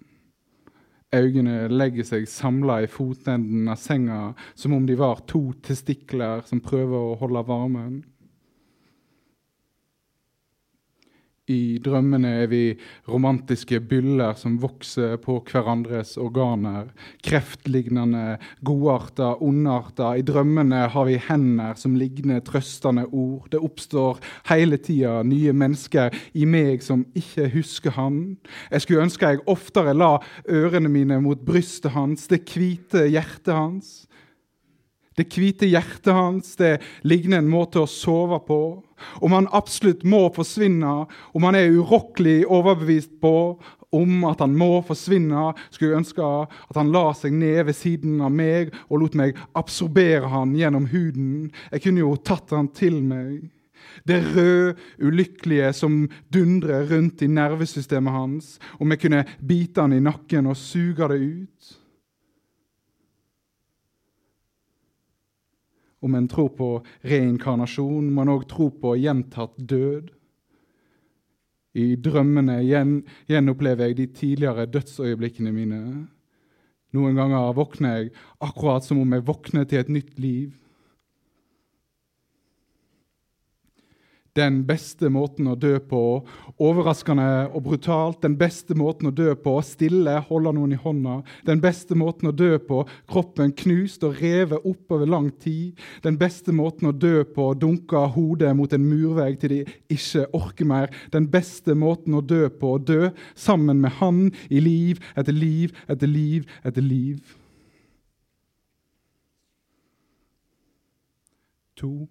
Øynene legger seg samla i fotenden av senga, som om de var to testikler som prøver å holde varmen. I drømmene er vi romantiske byller som vokser på hverandres organer. Kreftlignende, godarta, ondarta. I drømmene har vi hender som ligner trøstende ord. Det oppstår hele tida nye mennesker i meg som ikke husker han. Jeg skulle ønske jeg oftere la ørene mine mot brystet hans, det hvite hjertet hans. Det hvite hjertet hans det ligner en måte å sove på. Om han absolutt må forsvinne, om han er urokkelig overbevist på om at han må forsvinne, skulle jeg ønske at han la seg ned ved siden av meg og lot meg absorbere han gjennom huden. Jeg kunne jo tatt han til meg. Det røde, ulykkelige som dundrer rundt i nervesystemet hans. Om jeg kunne bite han i nakken og suge det ut. Om en tror på reinkarnasjon, må en òg tro på gjentatt død. I drømmene gjen, gjenopplever jeg de tidligere dødsøyeblikkene mine. Noen ganger våkner jeg akkurat som om jeg våkner til et nytt liv. Den beste måten å dø på, overraskende og brutalt. Den beste måten å dø på, stille, holde noen i hånda. Den beste måten å dø på, kroppen knust og revet opp over lang tid. Den beste måten å dø på, dunke hodet mot en murvegg til de ikke orker mer. Den beste måten å dø på, dø sammen med han i liv etter liv etter liv etter liv. To.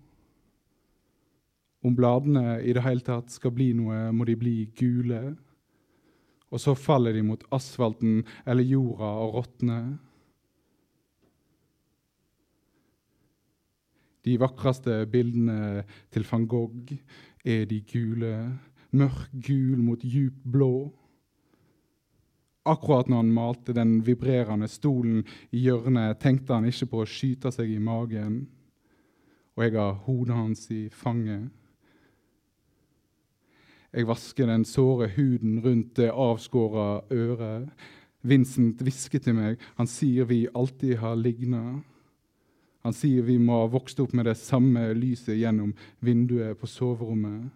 Om bladene i det hele tatt skal bli noe, må de bli gule. Og så faller de mot asfalten eller jorda og råtner. De vakreste bildene til van Gogh er de gule, mørk gul mot djup blå. Akkurat når han malte den vibrerende stolen i hjørnet, tenkte han ikke på å skyte seg i magen. Og jeg har hodet hans i fanget. Jeg vasker den såre huden rundt det avskåra øret. Vincent hvisker til meg. Han sier vi alltid har ligna. Han sier vi må ha vokst opp med det samme lyset gjennom vinduet på soverommet.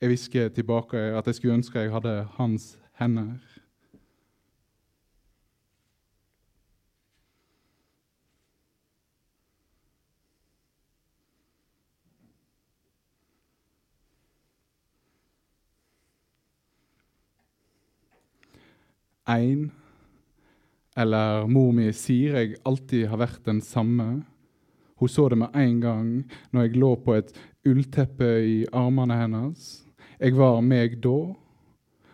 Jeg hvisker tilbake at jeg skulle ønske jeg hadde hans hender. Én eller mor mi sier jeg alltid har vært den samme. Hun så det med en gang når jeg lå på et ullteppe i armene hennes. Jeg var meg da.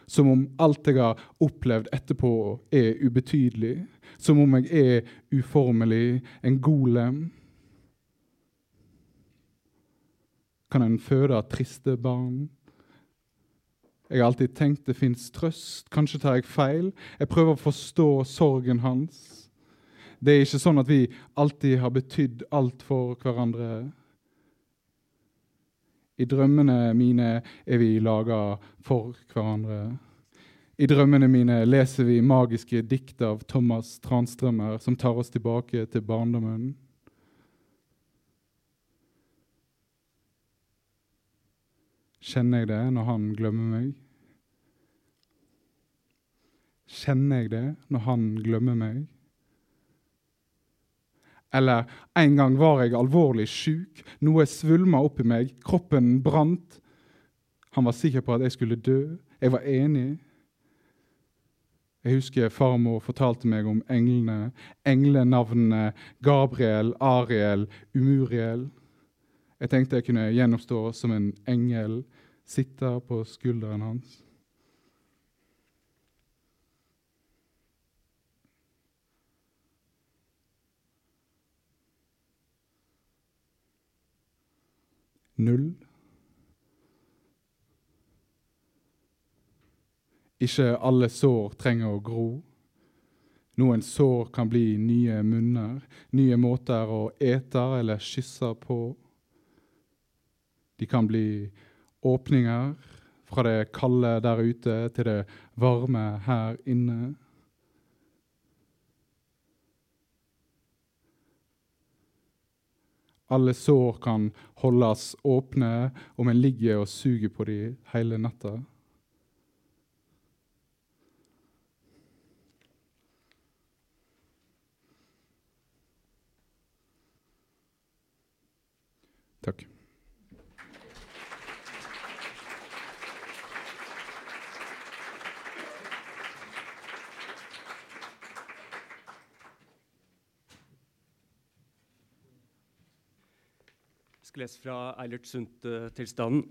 Som om alt jeg har opplevd etterpå, er ubetydelig. Som om jeg er uformelig, en golem. Kan en føde triste barn? Jeg har alltid tenkt det fins trøst. Kanskje tar jeg feil. Jeg prøver å forstå sorgen hans. Det er ikke sånn at vi alltid har betydd alt for hverandre. I drømmene mine er vi laga for hverandre. I drømmene mine leser vi magiske dikt av Thomas Transtrømmer som tar oss tilbake til barndommen. Kjenner jeg det når han glemmer meg? Kjenner jeg det når han glemmer meg? Eller en gang var jeg alvorlig sjuk, noe svulma oppi meg, kroppen brant. Han var sikker på at jeg skulle dø. Jeg var enig. Jeg husker farmor fortalte meg om englene, englenavnene Gabriel, Ariel, Umuriel. Jeg tenkte jeg kunne gjennomstå som en engel, sitte på skulderen hans. Null. Ikke alle sår trenger å gro. Noen sår kan bli nye munner, nye måter å ete eller kysse på. De kan bli åpninger fra det kalde der ute til det varme her inne. Alle sår kan holdes åpne om en ligger og suger på dem hele natta. Takk. Skal lese fra Eilert Sundt-tilstanden.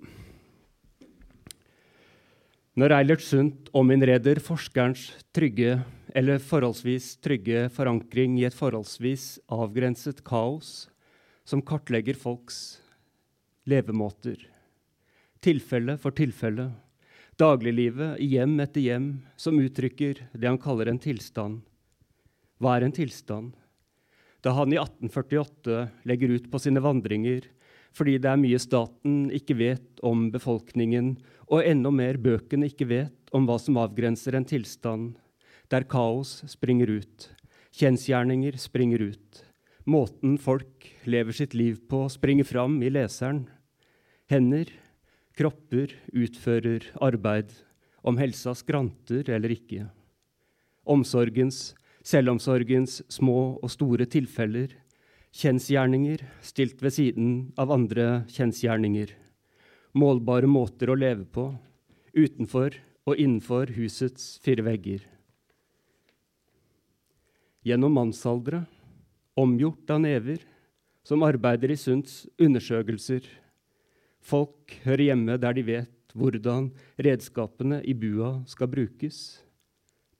Når Eilert Sundt ominnreder forskerens trygge eller forholdsvis trygge forankring i et forholdsvis avgrenset kaos som kartlegger folks levemåter, tilfelle for tilfelle, dagliglivet i hjem etter hjem, som uttrykker det han kaller en tilstand. Hva er en tilstand? Da han i 1848 legger ut på sine vandringer fordi det er mye staten ikke vet om befolkningen, og enda mer bøkene ikke vet om hva som avgrenser en tilstand, der kaos springer ut, kjensgjerninger springer ut, måten folk lever sitt liv på, springer fram i leseren. Hender, kropper utfører arbeid, om helsa skranter eller ikke. Omsorgens, selvomsorgens små og store tilfeller, Kjensgjerninger stilt ved siden av andre kjensgjerninger. Målbare måter å leve på, utenfor og innenfor husets fire vegger. Gjennom mannsaldre, omgjort av never, som arbeider i Sunds undersøkelser. Folk hører hjemme der de vet hvordan redskapene i bua skal brukes.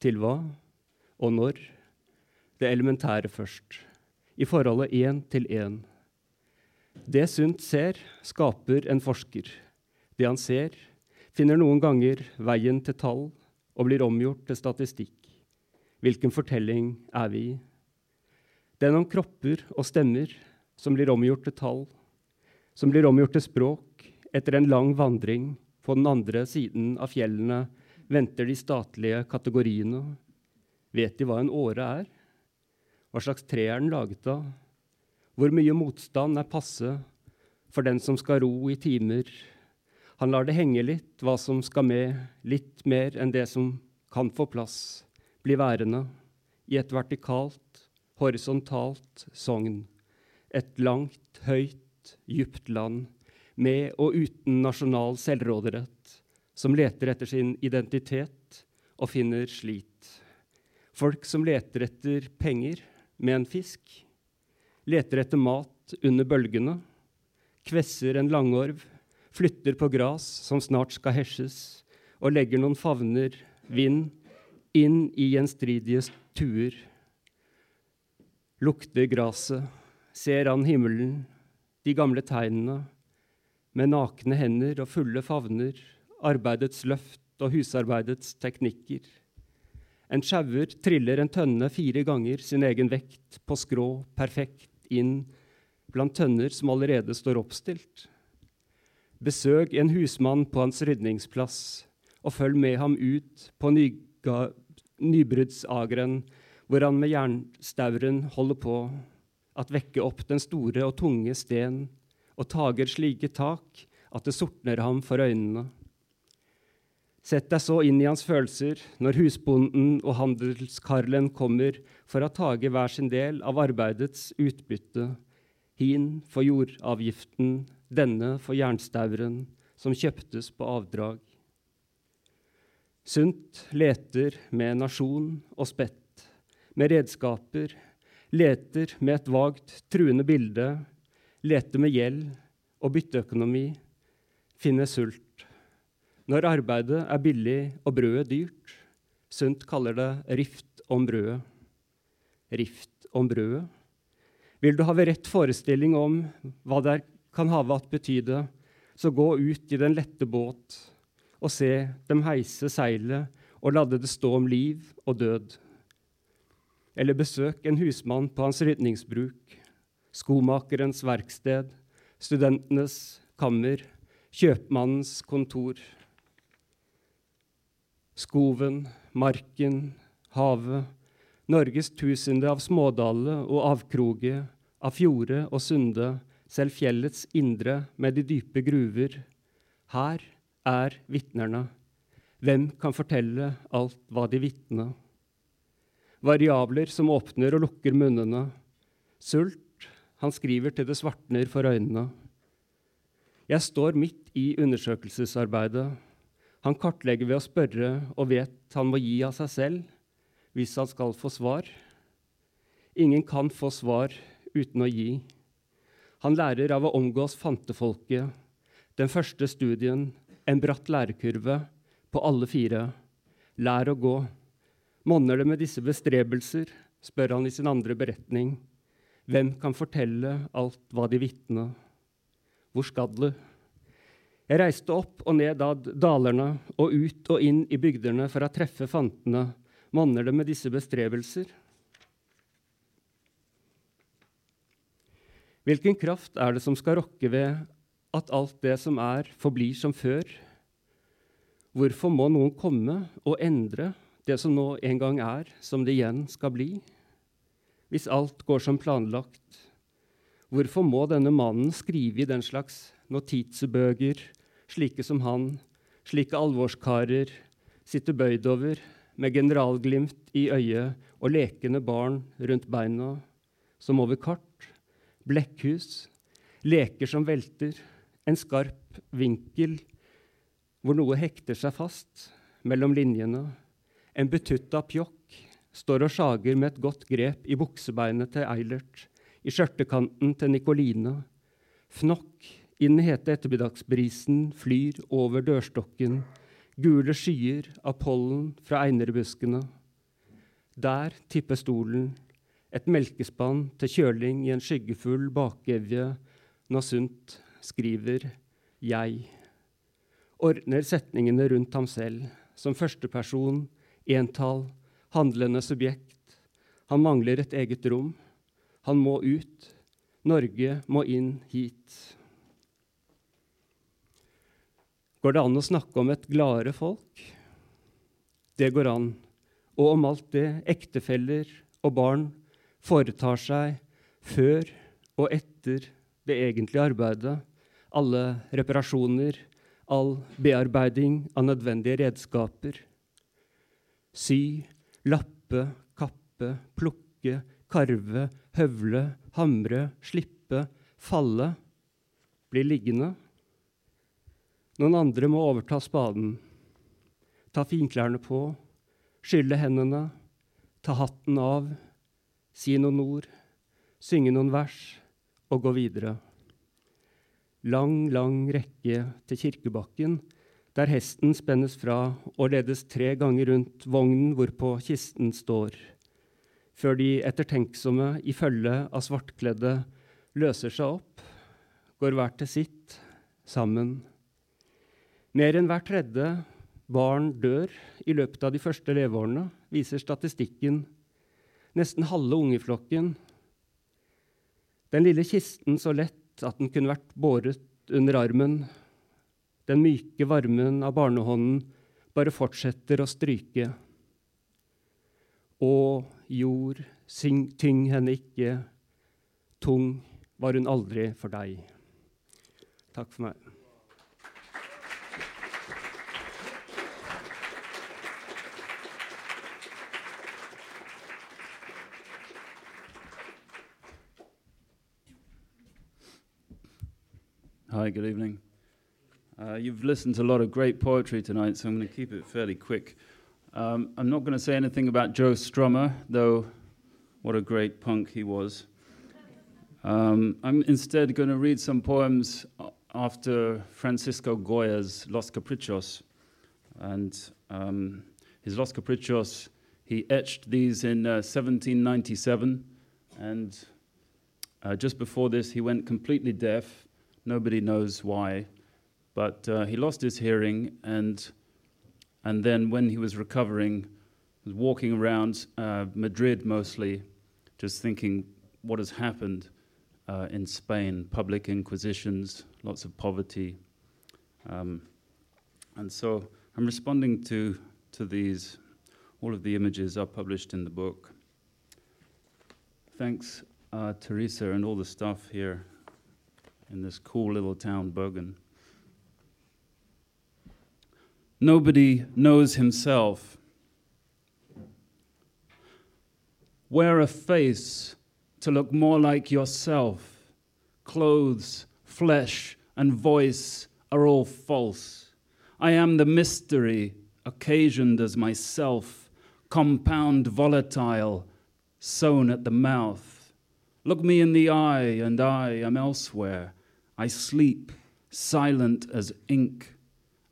Til hva og når. Det elementære først i forholdet én til én. Det Sundt ser, skaper en forsker. Det han ser, finner noen ganger veien til tall og blir omgjort til statistikk. Hvilken fortelling er vi i? Den om kropper og stemmer som blir omgjort til tall, som blir omgjort til språk etter en lang vandring på den andre siden av fjellene venter de statlige kategoriene. Vet de hva en åre er? Hva slags tre er den laget av? Hvor mye motstand er passe for den som skal ro i timer? Han lar det henge litt, hva som skal med, litt mer enn det som kan få plass, bli værende i et vertikalt, horisontalt sogn. Et langt, høyt, djupt land med og uten nasjonal selvråderett, som leter etter sin identitet og finner slit. Folk som leter etter penger med en fisk, leter etter mat under bølgene, kvesser en langorv, flytter på gras som snart skal hesjes, og legger noen favner vind inn i gjenstridige tuer. Lukter graset, ser an himmelen, de gamle tegnene, med nakne hender og fulle favner, arbeidets løft og husarbeidets teknikker. En sjauer triller en tønne fire ganger sin egen vekt på skrå, perfekt inn blant tønner som allerede står oppstilt. Besøk en husmann på hans rydningsplass, og følg med ham ut på nybruddsageren, hvor han med jernstauren holder på at vekke opp den store og tunge sten og tager slike tak at det sortner ham for øynene. Sett deg så inn i hans følelser når husbonden og handelskarlen kommer for å tage hver sin del av arbeidets utbytte, hin for jordavgiften, denne for jernstauren, som kjøptes på avdrag. Sunt leter med nasjon og spett, med redskaper, leter med et vagt, truende bilde, leter med gjeld og bytteøkonomi, finner sult. Når arbeidet er billig og brødet dyrt, Sundt kaller det rift om brødet. Rift om brødet. Vil du ha rett forestilling om hva det kan ha at betyde, så gå ut i den lette båt og se dem heise seilet og ladde det stå om liv og død. Eller besøk en husmann på hans rydningsbruk, skomakerens verksted, studentenes kammer, kjøpmannens kontor. Skoven, marken, havet, Norges tusende av smådale og avkroger, av fjorder og sunde, selv fjellets indre med de dype gruver. Her er vitnerne. Hvem kan fortelle alt hva de vitner? Variabler som åpner og lukker munnene. Sult, han skriver til det svartner for øynene. Jeg står midt i undersøkelsesarbeidet. Han kartlegger ved å spørre og vet han må gi av seg selv hvis han skal få svar. Ingen kan få svar uten å gi. Han lærer av å omgås fantefolket. Den første studien, en bratt lærekurve på alle fire. Lær å gå. Monner det med disse bestrebelser, spør han i sin andre beretning. Hvem kan fortelle alt hva de vitner? Hvor skal du? Jeg reiste opp og ned ad dalerne og ut og inn i bygdene for å treffe fantene. Monner det med disse bestrebelser? Hvilken kraft er det som skal rokke ved at alt det som er, forblir som før? Hvorfor må noen komme og endre det som nå en gang er, som det igjen skal bli? Hvis alt går som planlagt, hvorfor må denne mannen skrive i den slags notitsebøker, slike som han, slike alvorskarer, sitter bøyd over med generalglimt i øyet og lekende barn rundt beina, som over kart, blekkhus, leker som velter, en skarp vinkel hvor noe hekter seg fast mellom linjene. En betutta pjokk står og sjager med et godt grep i buksebeinet til Eilert, i skjørtekanten til Nikoline. Fnokk i den hete ettermiddagsbrisen flyr over dørstokken gule skyer av pollen fra einerbuskene. Der tipper stolen, et melkespann til kjøling i en skyggefull bakevje noe sunt, skriver jeg. Ordner setningene rundt ham selv, som førsteperson, entall, handlende subjekt. Han mangler et eget rom. Han må ut. Norge må inn hit. Går det an å snakke om et gladere folk? Det går an. Og om alt det ektefeller og barn foretar seg før og etter det egentlige arbeidet, alle reparasjoner, all bearbeiding av nødvendige redskaper. Sy, lappe, kappe, plukke, karve, høvle, hamre, slippe, falle. Bli liggende. Noen andre må overta spaden. Ta finklærne på, skylle hendene, ta hatten av, si noen ord, synge noen vers og gå videre. Lang, lang rekke til kirkebakken, der hesten spennes fra og ledes tre ganger rundt vognen hvorpå kisten står, før de ettertenksomme i følge av svartkledde løser seg opp, går hver til sitt, sammen. Mer enn hver tredje barn dør i løpet av de første leveårene, viser statistikken. Nesten halve ungeflokken. Den lille kisten så lett at den kunne vært båret under armen. Den myke varmen av barnehånden bare fortsetter å stryke. Å, jord, syng, tyng henne ikke, tung var hun aldri for deg. Takk for meg. Hi, good evening. Uh, you've listened to a lot of great poetry tonight, so I'm going to keep it fairly quick. Um, I'm not going to say anything about Joe Strummer, though what a great punk he was. Um, I'm instead going to read some poems after Francisco Goya's Los Caprichos. And um, his Los Caprichos, he etched these in uh, 1797. And uh, just before this, he went completely deaf. Nobody knows why. But uh, he lost his hearing, and, and then when he was recovering, was walking around uh, Madrid mostly, just thinking what has happened uh, in Spain public inquisitions, lots of poverty. Um, and so I'm responding to, to these. All of the images are published in the book. Thanks, uh, Teresa, and all the staff here in this cool little town, Bergen. Nobody knows himself. Wear a face to look more like yourself. Clothes, flesh, and voice are all false. I am the mystery, occasioned as myself, compound volatile, sewn at the mouth. Look me in the eye, and I am elsewhere. I sleep, silent as ink.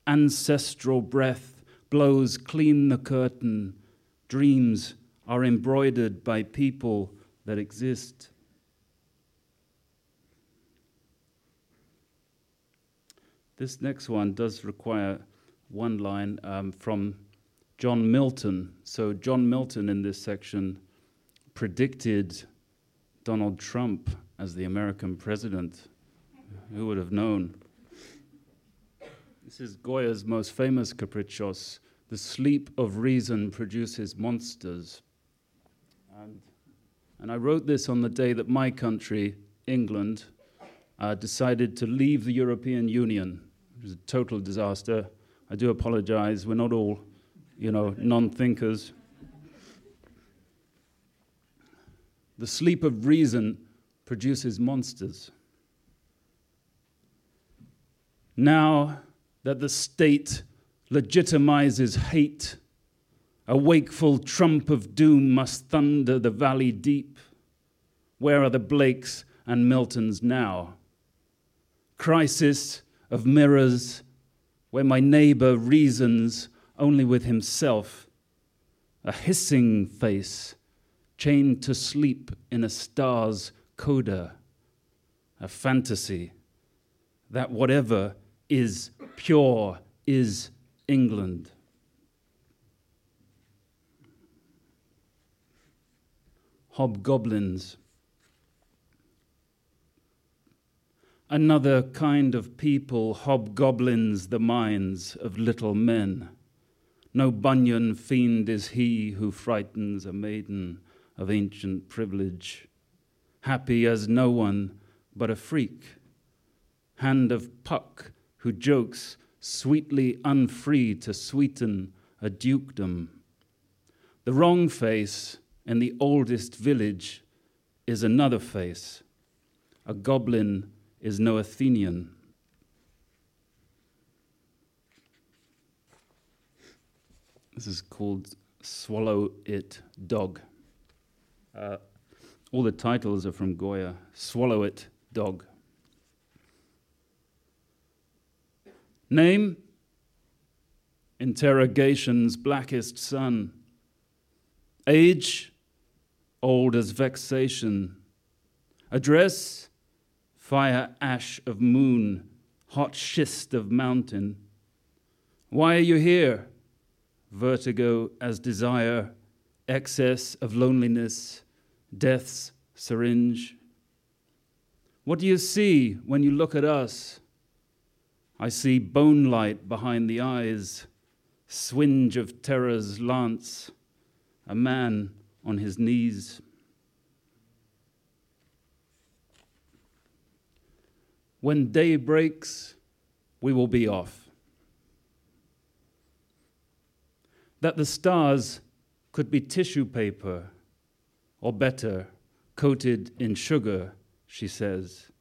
Ancestral breath blows clean the curtain. Dreams are embroidered by people that exist. This next one does require one line um, from John Milton. So, John Milton in this section predicted Donald Trump as the American president. Who would have known? This is Goya's most famous caprichos. The sleep of reason produces monsters. And, and I wrote this on the day that my country, England, uh, decided to leave the European Union. It was a total disaster. I do apologize. We're not all, you know, non thinkers. The sleep of reason produces monsters. Now that the state legitimizes hate, a wakeful trump of doom must thunder the valley deep. Where are the Blakes and Miltons now? Crisis of mirrors, where my neighbor reasons only with himself. A hissing face, chained to sleep in a star's coda. a fantasy, that whatever is pure is England. Hobgoblins. Another kind of people hobgoblins the minds of little men. No Bunyan fiend is he who frightens a maiden of ancient privilege, happy as no one but a freak, hand of Puck who jokes sweetly unfree to sweeten a dukedom. The wrong face in the oldest village is another face. A goblin is no Athenian. This is called Swallow It Dog. Uh, all the titles are from Goya. Swallow It Dog. Name? Interrogation's blackest sun. Age? Old as vexation. Address? Fire ash of moon, hot schist of mountain. Why are you here? Vertigo as desire, excess of loneliness, death's syringe. What do you see when you look at us? I see bone light behind the eyes, swinge of terror's lance, a man on his knees. When day breaks, we will be off. That the stars could be tissue paper, or better, coated in sugar, she says,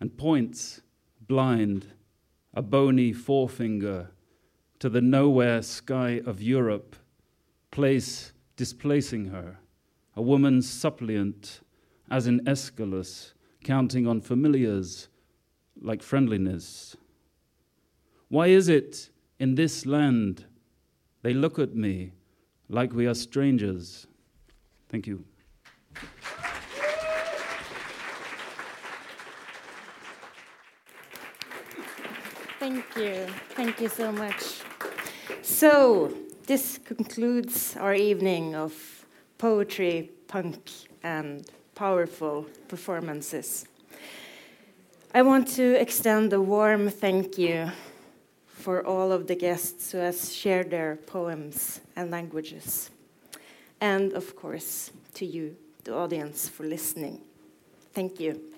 and points, blind, a bony forefinger to the nowhere sky of Europe, place displacing her, a woman suppliant, as in Aeschylus, counting on familiars like friendliness. Why is it in this land they look at me like we are strangers? Thank you. Thank you. Thank you so much. So, this concludes our evening of poetry, punk, and powerful performances. I want to extend a warm thank you for all of the guests who has shared their poems and languages. And of course, to you, the audience, for listening. Thank you.